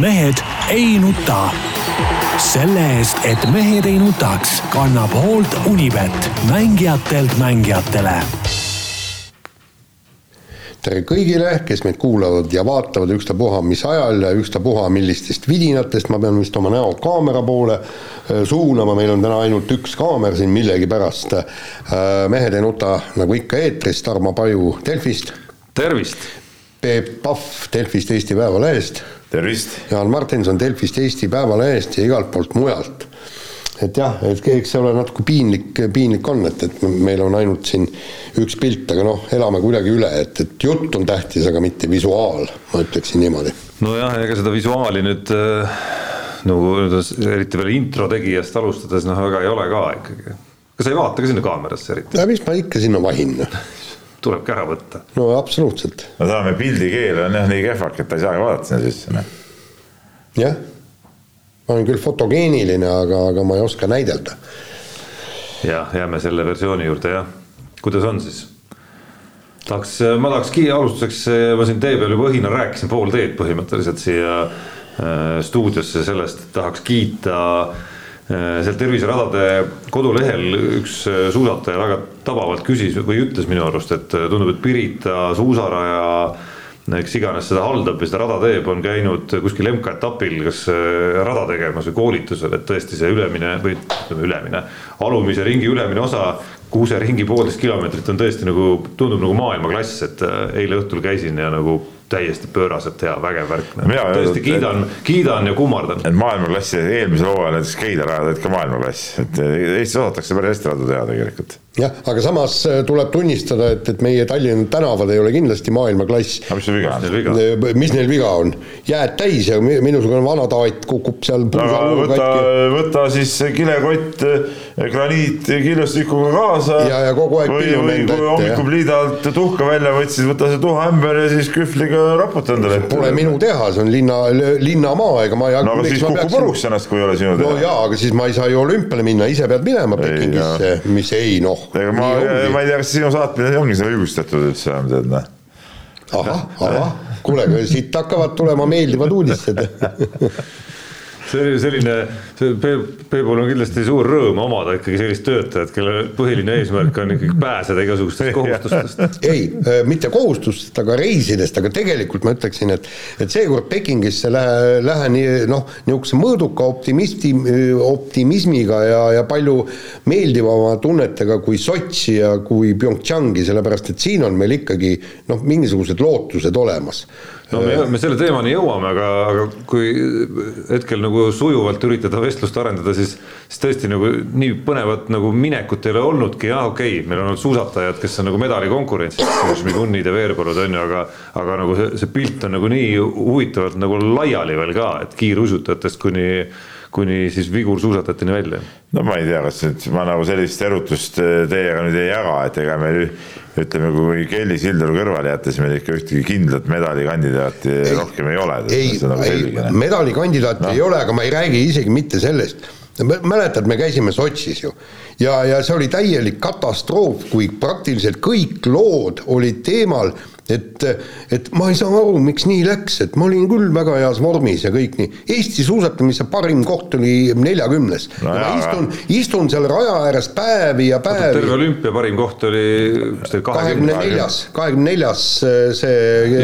mehed ei nuta. selle eest, et mehed ei nutaks, kannab hoolt Unibet, mängijatelt mängijatele tere kõigile, kes meid kuulavad ja vaatavad ükstapuha mis ajal ja ükstapuha millistest vidinatest, ma pean vist oma näo kaamera poole äh, suunama, meil on täna ainult üks kaamera siin millegipärast. Äh, mehed ei nuta nagu ikka eetris, Tarmo Paju Delfist. tervist! Peep Pahv Delfist Eesti Päevalehest. Tervist! Jaan Martinson Delfist Eesti Päevalehest ja igalt poolt mujalt et jah, et eks see ole natuke piinlik, piinlik on, et, et meil on ainult siin üks pilt, aga noh, elame kuidagi üle, et, et jutt on tähtis, aga mitte visuaal, ma ütleksin niimoodi. nojah, ega seda visuaali nüüd äh, nagu eriti veel intro tegijast alustades noh, väga ei ole ka ikkagi. kas sa ei vaata ka sinna kaamerasse eriti? no mis ma ikka sinna vahin tulebki ära võtta. no absoluutselt. no tänane pildikeel on jah nii kehvak, et ta ei saagi vaadata sinna sisse, noh. jah ma olen küll fotogeeniline, aga, aga ma ei oska näidelda. jah, jääme selle versiooni juurde jah. kuidas on siis? tahaks, ma tahakski alustuseks, ma siin tee peal juba õhinal rääkisin pool teed põhimõtteliselt siia äh, stuudiosse sellest, et tahaks kiita äh, seal terviseradade kodulehel üks äh, suusataja väga tabavalt küsis või ütles minu arust, et tundub, et Pirita suusaraja kes iganes seda haldab või seda rada teeb, on käinud kuskil MK-etapil kas äh, rada tegemas või koolitusel, et tõesti see ülemine või ütleme ülemine, alumise ringi ülemine osa, Kuuse ringi poolteist kilomeetrit on tõesti nagu, tundub nagu maailmaklass, et äh, eile õhtul käisin ja nagu täiesti pööraselt hea, vägev värk. tõesti kiidan, kiidan ja kummardan. et maailmaklassi eelmisel hooajal näiteks Keila rajad olid ka maailmaklass, et Eestis osatakse päris hästi radu teha tegelikult jah, aga samas äh, tuleb tunnistada, et, et meie Tallinna tänavad ei ole kindlasti maailmaklass. aga mis neil viga on? Äh, mis neil viga on? jääd täis ja minusugune vana taat kukub seal võta, võta siis kilekott äh, graniit killustikuga kaasa. ja, ja kogu aeg või, või kui hommikul pliida alt tuhka välja võtsid, võta see tuhaämber ja siis kühvliga raputa endale ette. Pole minu teha, see on linna, linnamaa, ega ma ei no aga siis kukub puruks ennast, kui ei ole sinu teha. no jaa, aga siis ma ei saa ju olümpiale minna, ise pead minema Pekingisse, mis ei noh ega ma, ma ei tea, kas sinu saatmine ongi see õigustatud üldse enam tead noh. ahah, ahah, kuule, siit hakkavad tulema meeldivad uudised see selline, see Peebul on kindlasti suur rõõm omada ikkagi sellist töötajat, kelle põhiline eesmärk on ikkagi pääseda igasugustest kohustustest. ei, äh, mitte kohustustest, aga reisidest, aga tegelikult ma ütleksin, et, et seekord Pekingisse lähe, lähen noh, niisuguse mõõduka optimisti, optimismiga ja, ja palju meeldivama tunnetega kui Sotši ja kui PyeongChangi, sellepärast et siin on meil ikkagi noh, mingisugused lootused olemas no me, me selle teemani jõuame, aga, aga kui hetkel nagu sujuvalt üritada vestlust arendada, siis, siis tõesti nagu nii põnevat nagu minekut ei ole olnudki, jah, okei okay,, meil on olnud suusatajad, kes on nagu medalikonkurentsis, Šmigunnid ja Veerpalud on ju, aga, aga nagu see, see pilt on nagu nii huvitavalt nagu laiali veel ka, et kiiruisutajatest kuni kuni siis vigursuusatajateni välja. no ma ei tea, kas nüüd ma nagu sellist erutust teiega nüüd ei jaga, et ega meil ütleme, kui Kelly Sildaru kõrvale jätta, siis meil ikka ühtegi kindlat medalikandidaati rohkem ei ole. ei, nagu ei, medalikandidaati no. ei ole, aga ma ei räägi isegi mitte sellest mäletad, me käisime Sotšis ju ja, ja see oli täielik katastroof, kui praktiliselt kõik lood olid teemal et, et ma ei saa aru, miks nii läks, et ma olin küll väga heas vormis ja kõik nii. Eesti suusatamise parim koht oli neljakümnes no. ma istun, istun seal raja ääres päevi ja päevi. terve olümpia parim koht oli kahekümne neljas, kahekümne neljas see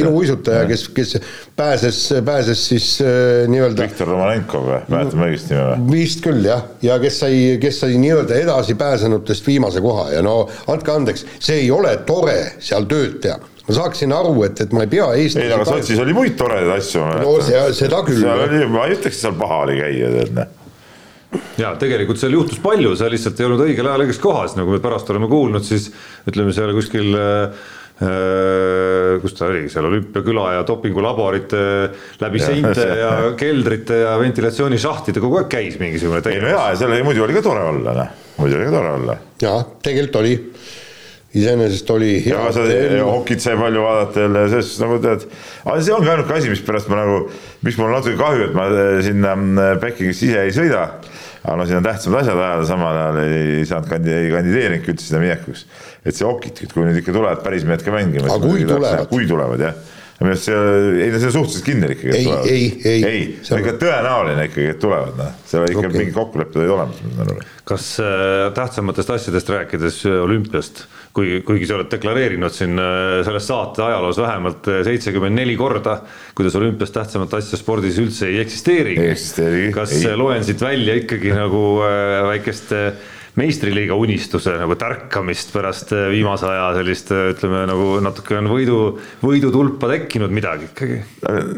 iluuisutaja, kes, kes pääses, pääses siis äh, nii-öelda. Viktor Romanenkov või, mäletame õigesti nime või? vist küll jah, ja kes sai, kes sai nii-öelda edasipääsenutest viimase koha ja no andke andeks, see ei ole tore seal tööd teha ma saaksin aru, et, et ma ei pea Eesti ei, aga Sotšis oli muid toredaid asju. no see, seda küll. seal oli, ma ei ütleks, et seal paha oli käia, tead noh ja tegelikult seal juhtus palju, sa lihtsalt ei olnud õigel ajal õiges kohas, nagu me pärast oleme kuulnud, siis ütleme seal kuskil äh kus ta oligi seal olümpiaküla ja dopingulaborite läbi ja, seinte ja keldrite ja ventilatsioonišahtide kogu aeg käis mingisugune tegevus. ja, ja seal muidu oli ka tore olla, noh, muidu oli ka tore olla. ja tegelikult oli iseenesest oli hea. ja sa hokit sai palju vaadata jälle ja selles suhtes nagu tead, aga see ongi ainuke asi, mispärast ma nagu, miks mul on natuke kahju, et ma eh, sinna mm, Pekingisse ise ei sõida. aga no siin on tähtsamad asjad ajada, samal ajal ei saanud kandi-, ei kandideerinudki üldse sinna minekuks. Et see hokit, kui nüüd ikka tulevad päris mehed ka mängima. aga kui tulevad? kui tulevad jah minu arust see, ei no see on suhteliselt kindel ikkagi, Ei, ei, ei. ei, See on- ikka tõenäoline ikkagi, et tulevad, noh, seal ikka okay. mingid kokkulepped olid olemas, ma saan aru. kas äh, tähtsamatest asjadest rääkides äh, olümpiast, kuigi, kuigi sa oled deklareerinud siin äh, selles saate ajaloos vähemalt äh, seitsekümmend neli korda, kuidas olümpiast tähtsamat asja spordis üldse ei eksisteerigi. Ei eksisteerigi, kas ei. loen siit välja ikkagi nagu äh, väikest äh, meistriliiga unistuse nagu tärkamist pärast äh, viimase aja sellist äh, ütleme nagu natuke on võidu, võidutulpa tekkinud midagi ikkagi.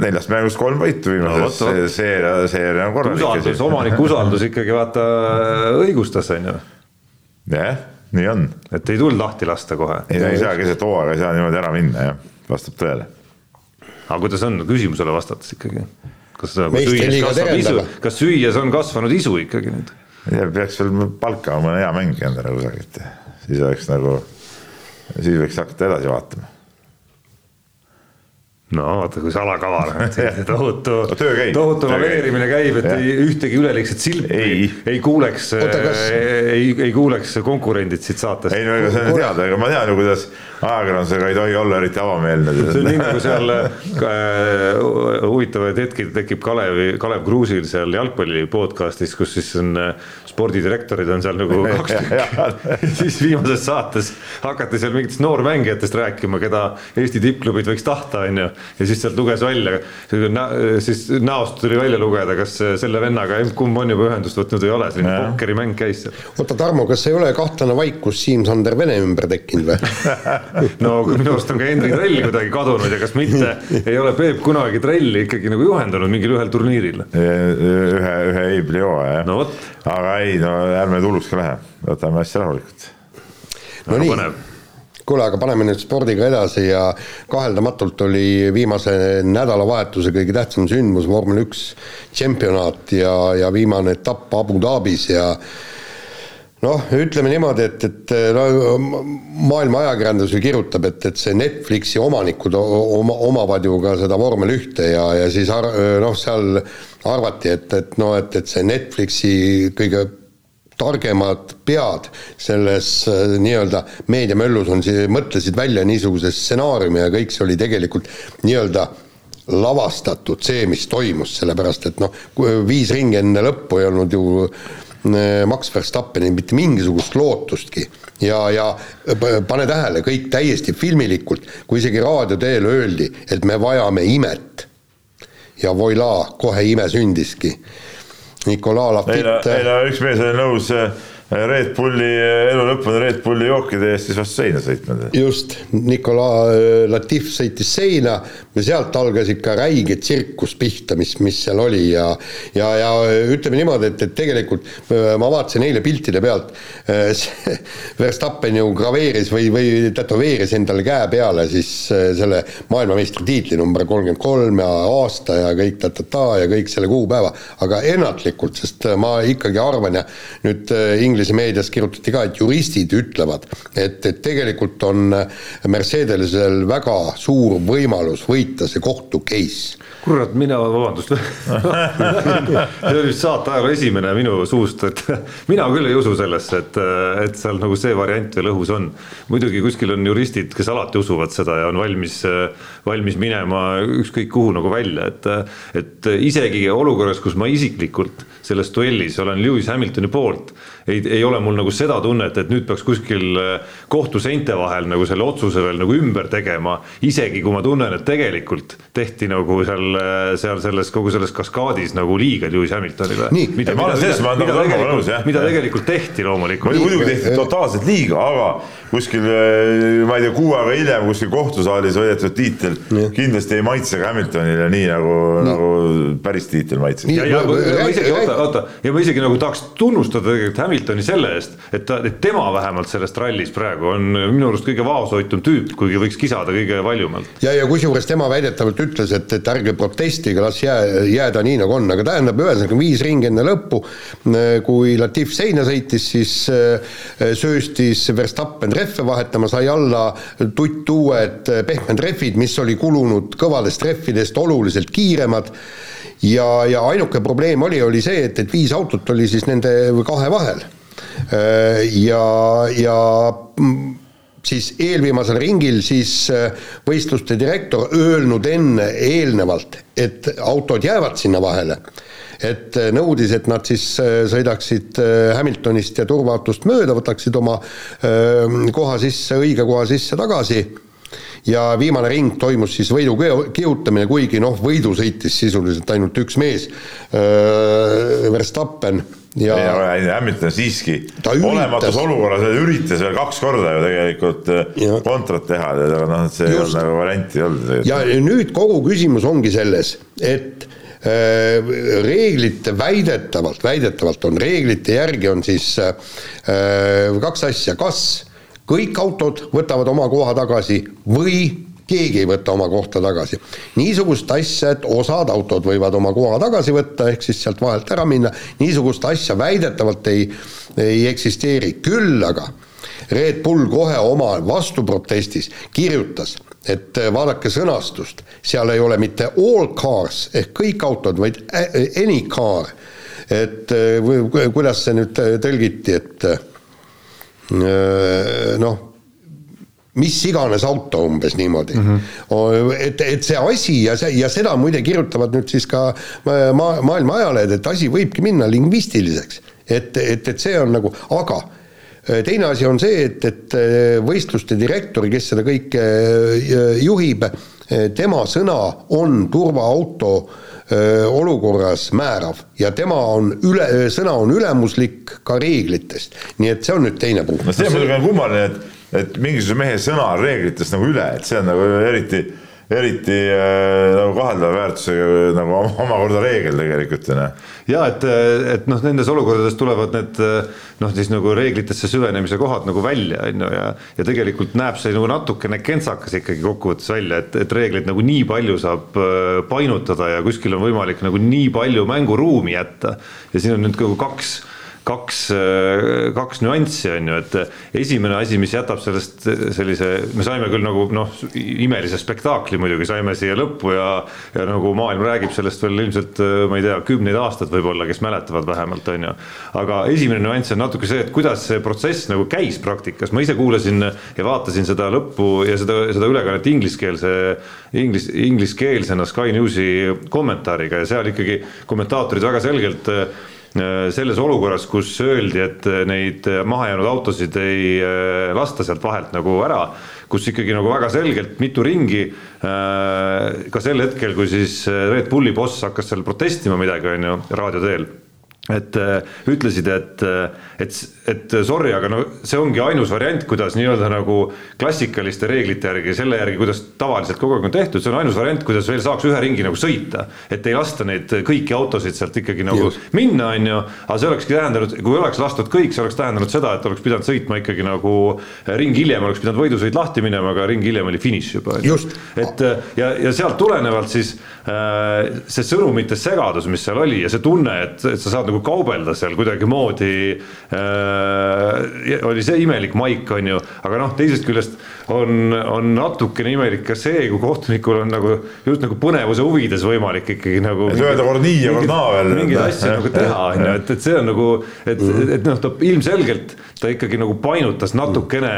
neljast mängust kolm võitu viimases no, seeria, seeria on korralik. usaldus, omaniku usaldus ikkagi vaata õigustas, on ju, jah, nii on. et ei tulnud lahti lasta kohe. ei, ei saa keset hooaega ei saa niimoodi ära minna, jah, vastab tõele. aga kuidas on küsimusele vastates ikkagi? kas nagu Meistriliiga süües kasvab isu kas süües on kasvanud isu ikkagi nüüd? Ei tea, peaks veel palkama mõne hea mängija endale kusagilt, siis oleks nagu, siis võiks hakata edasi vaatama. No vaata, kui salakaval on, tohutu käib, tohutu käib. laveerimine käib, et Jah. ei, ühtegi üleliigset silpi Ei. ei kuuleks Oota, kas- ei, ei kuuleks konkurendid siit saatest. ei no ega see on teada, ega ma tean ju, kuidas ajakirjandusega ei tohi olla eriti avameelne. see on nii nagu seal äh, huvitavaid hetki tekib Kalevi, Kalev Kruusil seal jalgpalli podcast'is, kus siis on äh, spordidirektorid on seal nagu kaks tükki. siis viimases saates hakati seal mingitest noormängijatest rääkima, keda Eesti tippklubid võiks tahta, on ju. Ja siis sealt luges välja, siis näost tuli välja lugeda, kas selle vennaga kumb on juba ühendust võtnud või ei ole, selline pokkerimäng käis seal. oota, Tarmo, kas ei ole kahtlane vaikus Siim-Sander Vene ümber tekkinud või? no minu arust on ka Henri Trell kuidagi kadunud ja kas mitte ei ole Peep kunagi Trelli ikkagi nagu juhendanud mingil ühel turniiril? ühe, ühe Eibli hooaja, jah no aga ei, no ärme hulluks ka lähe, võtame asja rahulikult. no väga nii kuule, aga paneme nüüd spordiga edasi ja kaheldamatult oli viimase nädalavahetuse kõige tähtsam sündmus vormel üks tšempionaat ja, ja viimane etapp Abu Dhabis ja noh, ütleme niimoodi, et, et no maailma ajakirjandus ju kirjutab, et, et see Netflixi omanikud oma, omavad ju ka seda vormel ühte ja, ja siis ar- noh, seal arvati, et, et noh, et, et see Netflixi kõige targemad pead selles äh, nii-öelda meediamöllus on, mõtlesid välja niisuguse stsenaariumi ja kõik see oli tegelikult nii-öelda lavastatud, see, mis toimus, sellepärast et noh, viis ringi enne lõppu ei olnud ju äh, Max Verstappenil mitte mingisugust lootustki ja, ja pane tähele, kõik täiesti filmilikult, kui isegi raadio teel öeldi, et me vajame imet. ja voilà, kohe ime sündiski. Nicolas Lafitte. Ei no üks mees oli nõus äh, Red Bulli, elu lõpuni Red Bulli jookide eest siis vastu seina sõitma. just, Nicolas äh, Latif sõitis seina ja sealt algas ikka räige tsirkus pihta, mis, mis seal oli ja ja, ja ütleme niimoodi, et, et tegelikult äh, ma vaatasin eile piltide pealt, äh, Verstappen ju graveeris või, või tätoveeris endale käe peale siis äh, selle maailmameistritiitli number kolmkümmend kolm ja aasta ja kõik ta-ta-ta ja kõik selle kuupäeva, aga ennatlikult, sest äh, ma ikkagi arvan ja nüüd äh, Inglise meedias kirjutati ka, et juristid ütlevad, et, et tegelikult on Mercedesel väga suur võimalus võita see kohtu case kurat, mina, vabandust see oli vist saate ajaloo esimene minu suust, et mina küll ei usu sellesse, et, et seal nagu see variant veel õhus on. muidugi kuskil on juristid, kes alati usuvad seda ja on valmis, valmis minema ükskõik kuhu nagu välja, et, et isegi olukorras, kus ma isiklikult selles duellis olen Lewis Hamiltoni poolt, ei, ei ole mul nagu seda tunnet, et nüüd peaks kuskil kohtuseinte vahel nagu selle otsuse veel nagu ümber tegema, isegi kui ma tunnen, et tegelikult tehti nagu seal, seal selles kogu selles kaskaadis nagu liiga Lewis Hamiltonile. Nii. mida, mida, mida, mida, tegelikult, nõus, jah. mida tegelikult tehti loomulikult. muidugi tehti totaalselt liiga, aga kuskil, ma ei tea, kuu aega hiljem kuskil kohtusaalis võidetud tiitel kindlasti ei maitse ka Hamiltonile nii nagu, nagu päris tiitel maitses. Nii. ja, ja ma, ma Räägi- isegi, räägi- oota, oota, ja ma isegi nagu tahaks tunnustada tegelikult Hamiltoni selle eest, et ta, et tema vähemalt sellest rallis praegu on minu arust kõige vaoshoitum tüüp, kuigi võiks kisada kõige valjumalt. ja, ja kusjuures tema väidetavalt ütles, et, et ärge protestige, las jää, jääda nii, nagu on, aga tähendab, ühesõnaga viis ringi enne lõppu, kui Latif seina sõitis, siis äh, sööstis Verstappen rehve vahetama, sai alla tutt uued pehmed rehvid, mis oli kulunud kõvadest rehvidest oluliselt kiiremad ja, ja ainuke probleem oli, oli see, et, et viis autot oli siis nende kahe vahel. ja, ja mm, siis eelviimasel ringil siis äh, võistluste direktor öelnud enne eelnevalt, et autod jäävad sinna vahele, et äh, nõudis, et nad siis äh, sõidaksid Hamiltonist ja turvaautost mööda, võtaksid oma koha sisse, õige koha sisse tagasi ja viimane ring toimus siis võidu kihutamine, kuigi noh, võidu sõitis sisuliselt ainult üks mees, Verstappen ja ei, Hamilton siiski olematus olukorras üritas veel kaks korda ju tegelikult äh, ja. kontrat teha, aga noh, see Just. nagu varianti ei olnud. ja nüüd kogu küsimus ongi selles, et äh, reeglite väidetavalt, väidetavalt on reeglite järgi on siis äh, kaks asja, kas kõik autod võtavad oma koha tagasi või keegi ei võta oma kohta tagasi. niisugust asja, et osad autod võivad oma koha tagasi võtta, ehk siis sealt vahelt ära minna, niisugust asja väidetavalt ei, ei eksisteeri, küll aga Red Bull kohe oma vastuprotestis kirjutas, et vaadake sõnastust, seal ei ole mitte all cars ehk kõik autod, vaid any car. et kuidas see nüüd tõlgiti, et noh mis iganes auto umbes niimoodi mm. -hmm. et, et see asi ja see, ja seda muide kirjutavad nüüd siis ka maa, maailma ajalehed, et asi võibki minna lingvistiliseks. et, et, et see on nagu, aga äh, teine asi on see, et, et äh, võistluste direktori, kes seda kõike äh, juhib, tema sõna on turvaauto olukorras määrav ja tema on üle, sõna on ülemuslik ka reeglitest. nii et see on nüüd teine punkt. no see on muidugi kummaline, et et mingisuguse mehe sõna on reeglitest nagu üle, et see on nagu eriti, eriti äh, nagu kaheldava väärtusega nagu omakorda reegel tegelikult on ju. ja et, et noh, nendes olukordades tulevad need noh, siis nagu reeglitesse süvenemise kohad nagu välja, on ju, ja ja tegelikult näeb see nagu natukene kentsakas ikkagi kokkuvõttes välja, et, et reegleid nagu nii palju saab äh, painutada ja kuskil on võimalik nagu nii palju mänguruumi jätta ja siin on nüüd nagu kaks kaks, kaks nüanssi on ju, et esimene asi, mis jätab sellest sellise, me saime küll nagu noh, imelise spektaakli muidugi saime siia lõppu ja, ja nagu maailm räägib sellest veel ilmselt ma ei tea, kümneid aastaid võib-olla, kes mäletavad vähemalt, on ju. aga esimene nüanss on natuke see, et kuidas see protsess nagu käis praktikas, ma ise kuulasin ja vaatasin seda lõppu ja seda, seda ülekannet ingliskeelse, inglis, ingliskeelsena Sky Newsi kommentaariga ja seal ikkagi kommentaatorid väga selgelt Äh, selles olukorras, kus öeldi, et neid mahajäänud autosid ei äh, lasta sealt vahelt nagu ära, kus ikkagi nagu väga selgelt mitu ringi, äh, ka sel hetkel, kui siis Red Bulli boss hakkas seal protestima midagi, on ju, raadio teel et äh, ütlesid, et, äh, et, et sorry, aga no see ongi ainus variant, kuidas nii-öelda nagu klassikaliste reeglite järgi, selle järgi, kuidas tavaliselt kogu aeg on tehtud, see on ainus variant, kuidas veel saaks ühe ringi nagu sõita. et ei lasta neid kõiki autosid sealt ikkagi nagu Just. minna, on ju, aga see olekski tähendanud, kui oleks lastud kõik, see oleks tähendanud seda, et oleks pidanud sõitma ikkagi nagu ring hiljem oleks pidanud võidusõit lahti minema, aga ring hiljem oli finiš juba. et ja, ja sealt tulenevalt siis äh, see sõnumite segadus, mis seal oli ja see tunne, et, et sa saad nagu nagu kaubelda seal kuidagimoodi äh,. oli see imelik maik, on ju, aga noh, teisest küljest on, on natukene imelik ka see, kui kohtunikul on nagu just nagu põnevuse huvides võimalik ikkagi nagu. et öelda kord nii ja kord naa veel. mingeid asju nagu teha, on ju, et, et see on nagu, et, et noh, ta ilmselgelt ta ikkagi nagu painutas natukene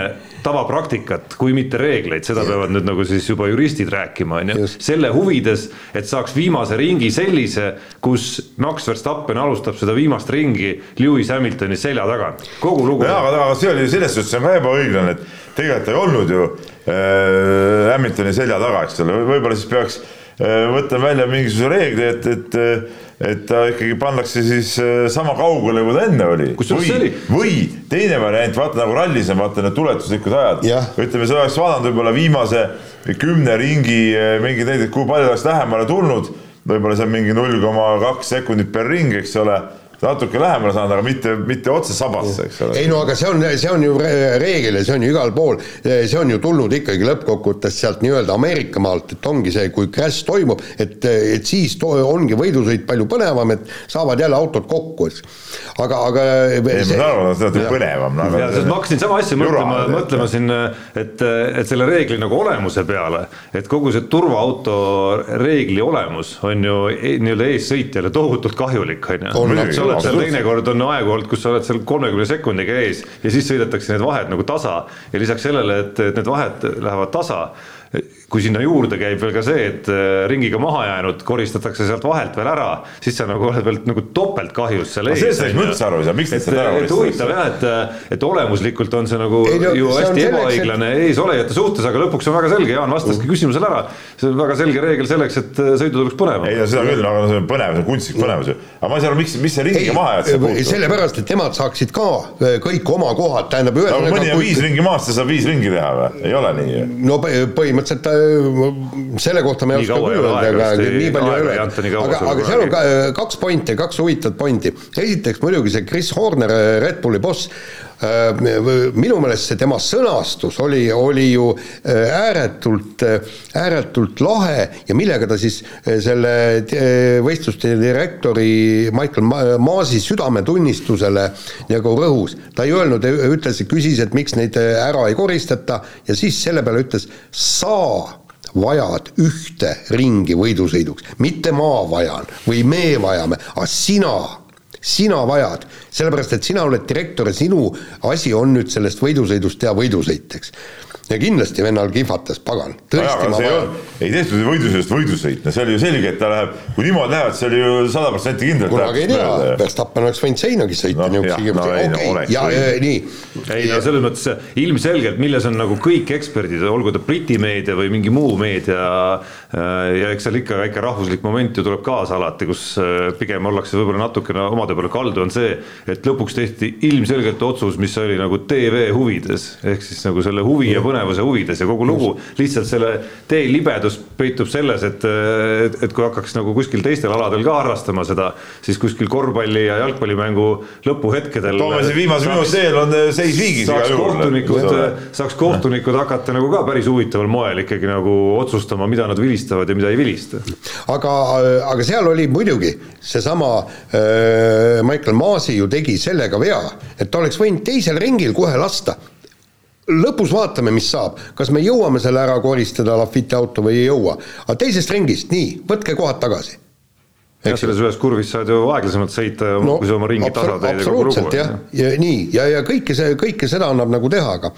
tavapraktikat, kui mitte reegleid, seda peavad nüüd nagu siis juba juristid rääkima, on ju. selle huvides, et saaks viimase ringi sellise, kus Max Verstappen alustab seda viimast ringi Lewis Hamiltoni selja tagant, kogu lugu. jaa, aga, see oli selles suhtes on ka ebaõiglane, et tegelikult ei olnud ju äh, Hamiltoni selja taga, eks ole, võib-olla siis peaks äh, võtma välja mingisuguse reegli, et, et et ta ikkagi pannakse siis äh, sama kaugele, kui ta enne oli. või, või teine variant, vaata nagu rallis on vaata need tuletuslikud ajad, ütleme, sa oleks vaadanud võib-olla viimase kümne ringi äh, mingeid näiteid, kui palju oleks lähemale tulnud, võib-olla see on mingi null koma kaks sekundit per ring, eks ole natuke lähemale saanud, aga mitte, mitte otse sabasse, eks ole. ei no aga see on, see on ju reegel ja see on ju igal pool, see on ju tulnud ikkagi lõppkokkuvõttes sealt nii-öelda Ameerika maalt, et ongi see, kui crash toimub, et, et siis to, ongi võidusõit palju põnevam, et saavad jälle autod kokku, eks. aga, aga ei, ma saan aru, seda on põnevam no,. ja, sest ma hakkasin sama asja mõtlema, mõtlema siin, et, et selle reegli nagu olemuse peale, et kogu see turvaauto reegli olemus on ju e-, nii-öelda eessõitjale tohutult kahjulik, on ju oled seal teinekord on aegu olnud, kus sa oled seal kolmekümne sekundiga ees ja siis sõidetakse need vahed nagu tasa. Ja lisaks sellele, et, et need vahed lähevad tasa kui sinna juurde käib veel ka see, et äh, ringiga maha jäänud koristatakse sealt vahelt veel ära, siis sa nagu oled veel nagu topelt kahjus seal ees. sellest ma üldse aru ei saa, miks nad seda ära koristatakse. huvitav jah, et, et olemuslikult on see nagu ei, no, ju hästi ebaõiglane et... eesolejate suhtes, aga lõpuks on väga selge, Jaan vastaski mm. küsimusele ära. see on väga selge reegel selleks, et äh, sõidu tuleks põnevam. ei no seda küll, aga see on põnev, see on kunstlik põnevus ju. aga ma ei saa aru, miks, mis see ringiga maha jätse puutub. sellepärast, et nemad saaksid ka äh, kõik oma kohad, tähendab. mõni on viis ringi maast ja saab viis ringi teha või, ei ole nii? no põhimõtteliselt selle kohta ma ei oska küll öelda, aga nii palju ei ole. aga, aga seal on ka, kaks pointi, kaks huvitavat pointi. esiteks muidugi see Chris Horner, Red Bulli boss, äh, minu meelest see tema sõnastus oli, oli ju äh, ääretult, äh, ääretult lahe ja millega ta siis selle võistluste direktori Michael Maasi südametunnistusele nagu rõhus. ta ei öelnud, ütles, küsis, et miks neid ära ei koristata ja siis selle peale ütles, sa vajad ühte ringi võidusõiduks, mitte ma vajan või me vajame, aga sina, sina vajad, sellepärast et sina oled direktor ja sinu asi on nüüd sellest võidusõidust teha võidusõit, eks ja kindlasti vennal kihvatas, pagan. ei tehtud ju võidusõidust võidusõit, no see oli ju selge, et ta läheb, kui niimoodi lähevad, see oli ju sada protsenti kindel. kunagi ei tea, Verstappen oleks võinud seinagi sõita no, niisuguse no, okei, ja nii. ei no selles mõttes ilmselgelt, milles on nagu kõik eksperdid, olgu ta Briti meedia või mingi muu meedia äh, ja eks seal ikka väike rahvuslik moment ju tuleb kaasa alati, kus äh, pigem ollakse võib-olla natukene omade peale kaldu, on see, et lõpuks tehti ilmselgelt otsus, mis oli nagu tv huvides, ehk siis nagu selle huvi ja põnevus põnevuse huvides ja kogu lugu, lihtsalt selle tee libedus peitub selles, et, et, et kui hakkaks nagu kuskil teistel aladel ka harrastama seda, siis kuskil korvpalli ja jalgpallimängu lõpuhetkedel. toome siin viimase minuti teel on seis viigis juhul. kohtunikud, saaks kohtunikud hakata nagu ka päris huvitaval moel ikkagi nagu otsustama, mida nad vilistavad ja mida ei vilista. aga, aga seal oli muidugi seesama äh, Michael Maasi ju tegi sellega vea, et ta oleks võinud teisel ringil kohe lasta lõpus vaatame, mis saab, kas me jõuame selle ära koristada, Lafitte auto või ei jõua. aga teisest ringist, nii, võtke kohad tagasi jah, selles ühes kurvis saad ju aeglasemalt sõita no, kui sa oma ringi tasa teed ja kogu lugu. jah, ja nii, ja, ja kõike see, kõike seda annab nagu teha, aga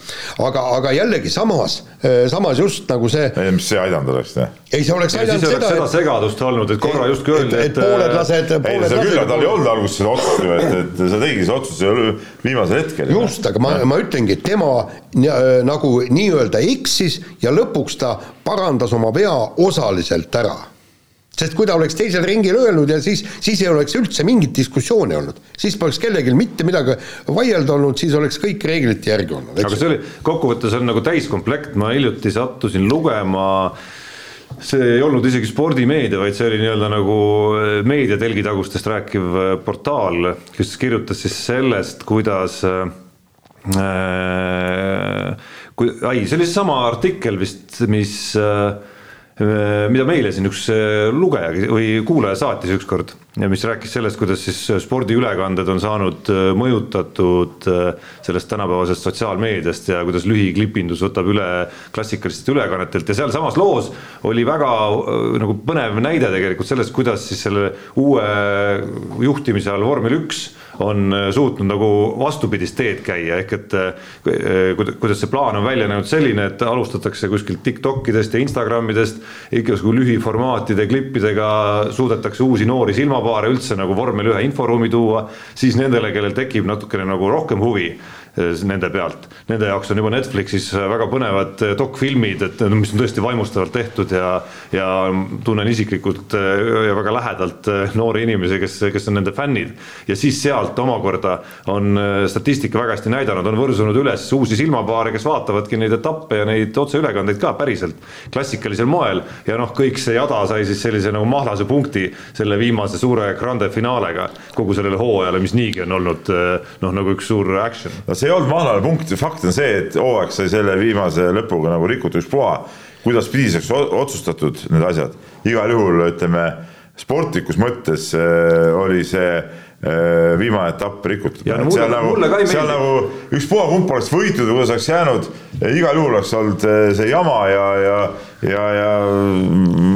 aga, aga jällegi samas, eh, samas just nagu see mis see aidanud oleks, jah? ei, see oleks aidanud seda, seda et, segadust olnud, et korra justkui öeldi, et, et pooled lased, pooled lased. küll, tal ei olnud alguses seda otsust ju, et, et sa tegid selle otsuse viimasel hetkel. just, aga ma, ma ütlengi, et tema nagu nii-öelda eksis ja lõpuks ta parandas oma vea osaliselt ära sest kui ta oleks teisel ringil öelnud ja siis, siis ei oleks üldse mingit diskussiooni olnud. siis poleks kellelgi mitte midagi vaielda olnud, siis oleks kõik reeglite järgi olnud. aga see oli, kokkuvõttes on nagu täiskomplekt, ma hiljuti sattusin lugema see ei olnud isegi spordimeedia, vaid see oli nii-öelda nagu eh, meedia telgitagustest rääkiv eh, portaal, kes kirjutas siis sellest, kuidas äh, kui, ai, see oli seesama artikkel vist, mis Äh, mida meile siin üks lugeja või kuulaja saatis ükskord mis rääkis sellest, kuidas siis spordiülekanded on saanud mõjutatud sellest tänapäevasest sotsiaalmeediast ja kuidas lühiklipindus võtab üle klassikalistest ülekannetelt. Ja sealsamas loos oli väga nagu põnev näide tegelikult sellest, kuidas siis selle uue juhtimise all vormel üks on äh, suutnud nagu vastupidist teed käia, ehk et äh, kuidas see plaan on välja näinud selline, et alustatakse kuskilt Tiktokidest ja Instagramidest, igasugu lühiformaatide klippidega suudetakse uusi noori silmapaare üldse nagu vormel ühe inforuumi tuua, siis nendele, kellel tekib natukene nagu rohkem huvi nende pealt. Nende jaoks on juba Netflixis väga põnevad eh, dokfilmid, et mis on tõesti vaimustavalt tehtud ja, ja tunnen isiklikult eh, ja väga lähedalt noori inimesi, kes, kes on nende fännid. ja siis sealt omakorda on statistika väga hästi näidanud, on võrsunud üles uusi silmapaare, kes vaatavadki neid etappe ja neid otseülekandeid ka päriselt klassikalisel moel. ja noh, kõik see jada sai siis sellise nagu mahlase punkti selle viimase suure grande finaalega kogu sellele hooajale, mis niigi on olnud noh, nagu üks suur action no see ei olnud mahlane punkt, fakt on see, et hooaeg sai selle viimase lõpuga nagu rikutud ükspuha. kuidas pidiseks otsustatud need asjad, igal juhul ütleme sportlikus mõttes äh, oli see äh, viimane etapp rikutud. No, seal nagu, seal nagu ükspuha kumb oleks võitnud või kuidas oleks jäänud, igal juhul oleks olnud äh, see jama ja, ja ja, ja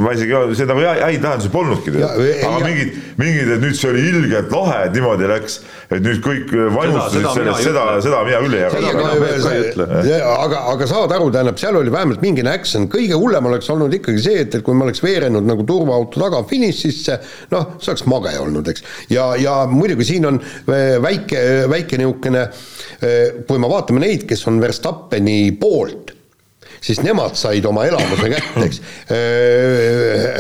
ma isegi, see nagu häid tähendusi polnudki. Ei- aga mingid, mingid, et nüüd see oli ilgelt lahe, et niimoodi läks, et nüüd kõik vaimustusid seda sellest, seda, seda mina küll ei jaga. aga- aga, saad aru, tähendab, seal oli vähemalt mingine action, kõige hullem oleks olnud ikkagi see, et, et kui me oleks veerenud nagu turvaauto taga finišisse, noh, see oleks mage olnud, eks. ja, ja muidugi siin on äh, väike, väike niisugune, kui me vaatame neid, kes on Verstappeni poolt, siis nemad said oma elamuse kätte, eks.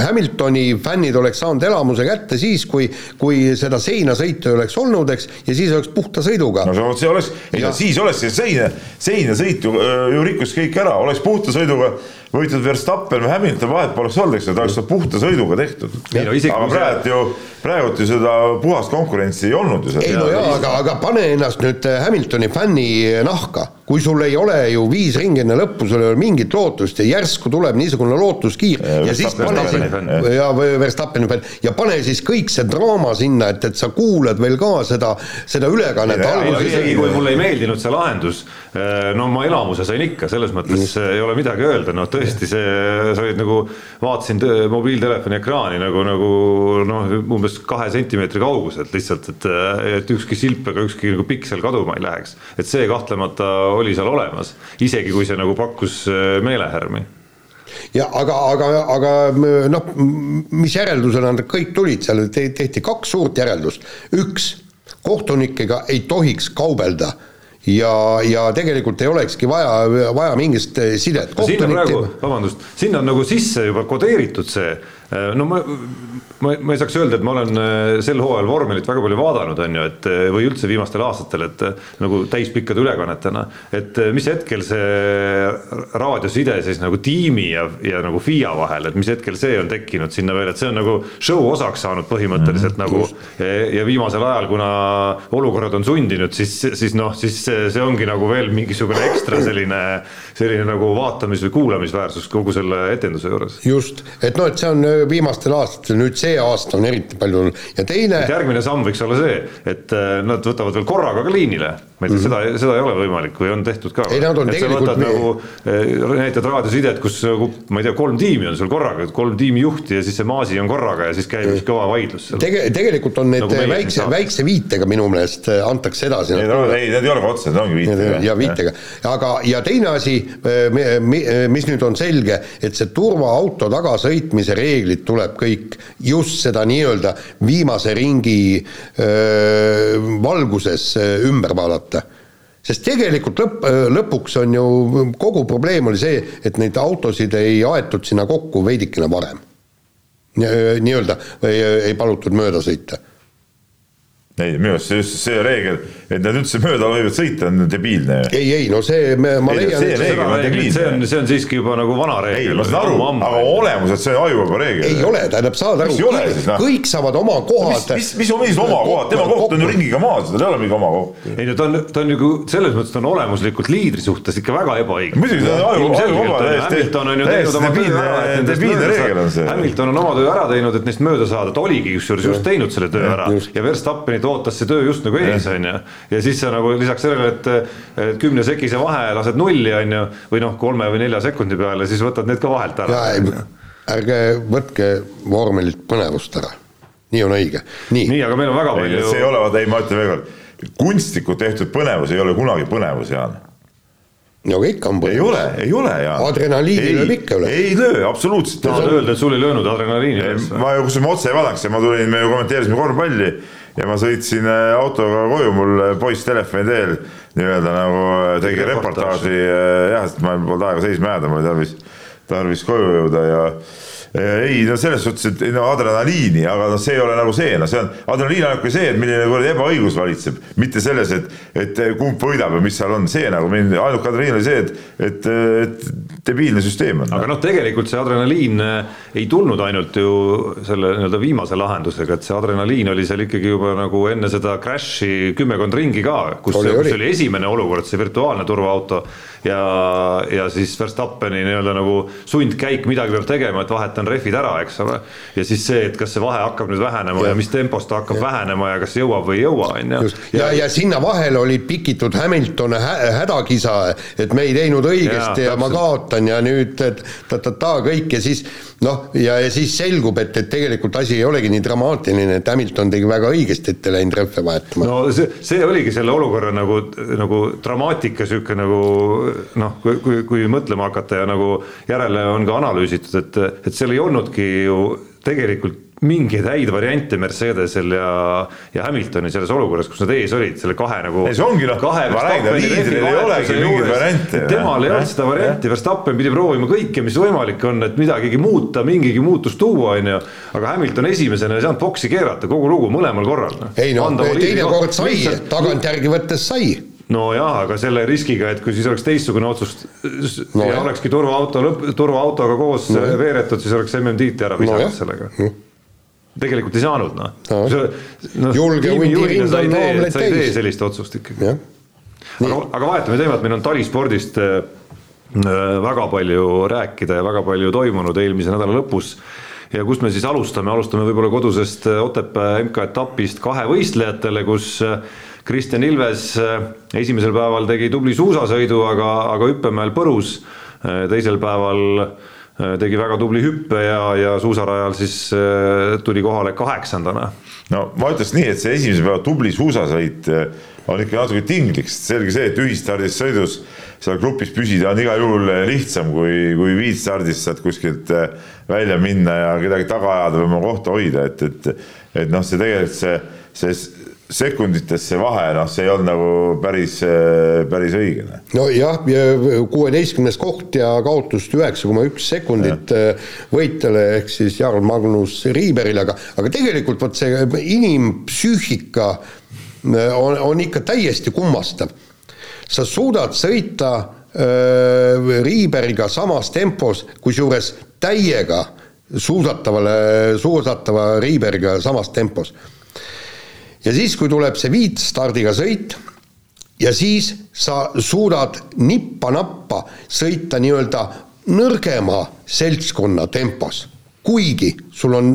Hamiltoni fännid oleks saanud elamuse kätte siis, kui, kui seda seinasõitu ei oleks olnud, eks, ja siis oleks puhta sõiduga no see, oleks, ei no siis oleks see seina, seinasõit ju, ju rikkus kõik ära, oleks puhta sõiduga võitnud Verstappen või Hamilton, vahet poleks olnud, eks ju, ta oleks seda puhta sõiduga tehtud. Ei no isegi aga praegu ju, praegu ju seda puhast konkurentsi ei olnud ju ei seal. no jaa, aga, aga pane ennast nüüd äh, Hamiltoni fänni nahka, kui sul ei ole ju viis ringi enne lõppu, sul ei ole mingit lootust ja järsku tuleb niisugune lootuskiir ja, ja siis pane siis ja või Verstappeni fänn ja pane siis kõik see draama sinna, et, et sa kuulad veel ka seda, seda ülekannet Ei, ei, ei alguses isegi kui mulle ei meeldinud see lahendus, no ma elamuse sain ikka, selles mõttes ei ole midagi öelda, noh tõesti see, sa olid nagu, vaatasin mobiiltelefoni ekraani nagu, nagu noh, umbes kahe sentimeetri kauguselt lihtsalt, et, et ükski silp ega ükski nagu piksel kaduma ei läheks. et see kahtlemata oli seal olemas, isegi kui see nagu pakkus äh, meelehärmi ja aga, aga, aga noh, mis järeldusena nad kõik tulid, seal te- tehti kaks suurt järeldust, üks, kohtunikega ei tohiks kaubelda ja, ja tegelikult ei olekski vaja, vaja mingit eh, sidet. sinna praegu, vabandust, sinna on nagu sisse juba kodeeritud see, no ma, ma, ma ei saaks öelda, et ma olen äh, sel hooajal vormelit väga palju vaadanud, on ju, et äh, või üldse viimastel aastatel, et äh, nagu täispikkade ülekannetena, et äh, mis hetkel see raadioside siis nagu tiimi ja, ja nagu FIA vahel, et mis hetkel see on tekkinud sinna veel, et see on nagu show osaks saanud põhimõtteliselt mm, nagu ja, viimasel ajal, kuna olukorrad on sundinud, siis, siis noh, siis see, ongi nagu veel mingisugune ekstra selline, selline nagu vaatamis- või kuulamisväärsus kogu selle etenduse juures. just, et noh, et see on viimastel aastatel, nüüd see aasta on eriti palju ja teine järgmine samm võiks olla see, et äh, nad võtavad veel korraga ka liinile. Ma ei tea, seda, seda ei ole võimalik või on tehtud ka. Mhm. Ei, nad on et tegelikult nagu, näitad raadiosidet, kus nagu ma ei tea, kolm tiimi on sul korraga, kolm tiimijuhti ja siis see maasi on korraga ja siis käib üks kõva vaidlus seal. tege-, tegelikult on need Nagu väikse, väikse viitega minu meelest äh, antakse edasi. ei, ei, need ei ole ka otsesed, need ongi viited. ja viitega, aga, ja teine asi, mis nüüd on selge, et see turvaauto tagasõitmise reeglid tuleb kõik just seda nii-öelda viimase ringi öö, valguses öö, ümber vaadata sest tegelikult lõpp, lõpuks on ju kogu probleem oli see, et neid autosid ei aetud sinna kokku veidikene varem. nii-öelda ei, ei palutud mööda sõita ei, minu arust see just see reegel, et nad üldse mööda võivad sõita, on debiilne. ei, ei no see, ma Ei, leian, see reegel on debiilne. see on, see on siiski juba nagu vana ei, reegel. ma saan aru, aga olemuselt see on ajuvaba reegel. ei ole, tähendab, saad aru ei siis,, noh? kõik saavad oma mis, kohad mis, mis on mis oma kohad, tema koht on ju ringiga maas, tal ei ole mingi oma koht. ei no ta on, ta on ju selles mõttes ta on olemuslikult liidri suhtes ikka väga ebaõige. muidugi ta on aju, ajuvaba täiesti, Hamilton on ju teinud oma töö ära, et debiilne, nendest mööda reegel on saada. see. Hamilton on oma töö ära teinud, et neist mööda saada, ta oligi kusjuures just teinud selle töö ära ja Verstappenit ootas see töö just nagu ees, on ju. ja siis sa nagu lisaks sellele, et et kümne sekise vahe lased nulli, on ju, või noh, kolme või nelja sekundi peale, siis võtad need ka vahelt ja ära. ei, ärge võtke vormelilt põnevust ära, nii on õige, nii, nii, aga meil on väga palju see ei ole, vaata ei, ma ütlen veel kord, kunstlikult tehtud põnevus ei ole kunagi põnevus, Jaan. no aga ikka on ei ole, ei ole, Jaan. Adrenaliini lööb ikka üle. ei löö, absoluutselt. tahad öelda, et sul ei löönud adrenaliini üles ma ju, kusjuures ma otse ei vaadanud, ma tulin, me ju kommenteerisime korvpalli ja ma sõitsin äh, autoga koju, mul äh, poiss telefoni teel nii-öelda nagu äh, tegi reportaaži. jah, sest ma polnud aega seisma jääda, mul oli tarvis, tarvis koju jõuda ja ei no selles suhtes, et ei, no adrenaliini, aga noh, see ei ole nagu see, no see on, adrenaliin on ainult see, et milline kuradi ebaõiglus valitseb, mitte selles, et, et kumb võidab ja mis seal on, see nagu mind, ainuke adrenaliin oli see, et, et, et debiilne süsteem on. aga noh, tegelikult see adrenaliin äh, ei tulnud ainult ju selle nii-öelda viimase lahendusega, et see adrenaliin oli seal ikkagi juba nagu enne seda crash'i kümmekond ringi ka, kus, Oli, kus oli. esimene olukord, see virtuaalne turvaauto ja, ja siis Verstappeni nii-öelda nagu sundkäik, midagi peab tegema, et vahetan rehvid ära, eks ole. ja siis see, et kas see vahe hakkab nüüd vähenema ja, ja mis tempos ta hakkab ja. vähenema ja kas jõuab või ei jõua, on ju just, ja, ja sinna vahele olid pikitud Hamilton hä hädakisa, et me ei teinud õigesti ja, ja ma kaotan ja nüüd ta-ta-ta kõik ja siis noh, ja, ja siis selgub, et, et tegelikult asi ei olegi nii dramaatiline, et Hamilton tegi väga õigesti, et ei läinud rehve vahetama. no see, see oligi selle olukorra nagu, nagu dramaatika sihuke nagu noh, kui, kui, kui mõtlema hakata ja nagu järele on ka analüüsitud, et, et seal ei olnudki ju tegelikult mingeid häid variante Mercedesel ja, ja Hamiltonil selles olukorras, kus nad ees olid, selle kahe nagu. ei, see ongi noh, liidril ei olegi mingeid variante. temal ei olnud seda varianti, Verstappen pidi proovima kõike, mis võimalik on, et midagigi muuta, mingigi muutus tuua, on ju. aga Hamilton esimesena ei saanud boksi keerata, kogu lugu mõlemal korral. ei no teine kord sai, tagantjärgi võttes sai nojah, aga selle riskiga, et kui siis oleks teistsugune otsus no, ja jah. olekski turvaauto lõpp, turvaautoga koos no, veeretud, siis oleks MM-tiitli ära visanud no, sellega no tegelikult ei saanud noh no. no. julge hundiring on haamleid täis. sa ei tee sellist otsust ikkagi. aga, aga vahetame teemat, meil on talispordist äh, väga palju rääkida ja väga palju toimunud eelmise nädala lõpus. ja kust me siis alustame, alustame võib-olla kodusest äh, Otepää MK-etapist kahevõistlejatele, kus äh, Kristjan Ilves esimesel päeval tegi tubli suusasõidu, aga, aga hüppemäel põrus. teisel päeval Äh, tegi väga tubli hüppe ja, ja suusarajal siis tuli kohale kaheksandana. no ma ütleks nii, et see esimese päeva tubli suusasõit on ikka natuke tinglik, sest selge see, et ühistardis sõidus seal grupis püsida on igal juhul lihtsam kui, kui viitstardis saad kuskilt välja minna ja kedagi taga ajada või oma kohta hoida, et, et, et noh, see tegelikult see, see sekunditesse vahe, noh, see ei olnud nagu päris, päris õige. Nojah, kuueteistkümnes koht ja kaotust üheksa koma üks sekundit ja. Äh, võitjale ehk siis Jarl Magnus Riiberile, aga, aga tegelikult vot see inimpsüühika äh, on, on ikka täiesti kummastav. sa suudad sõita äh, Riiberiga samas tempos, kusjuures täiega suusatavale, suusatava Riiberiga samas tempos ja siis, kui tuleb see viitstardiga sõit ja siis sa suudad nippa-nappa sõita nii-öelda nõrgema seltskonna tempos, kuigi sul on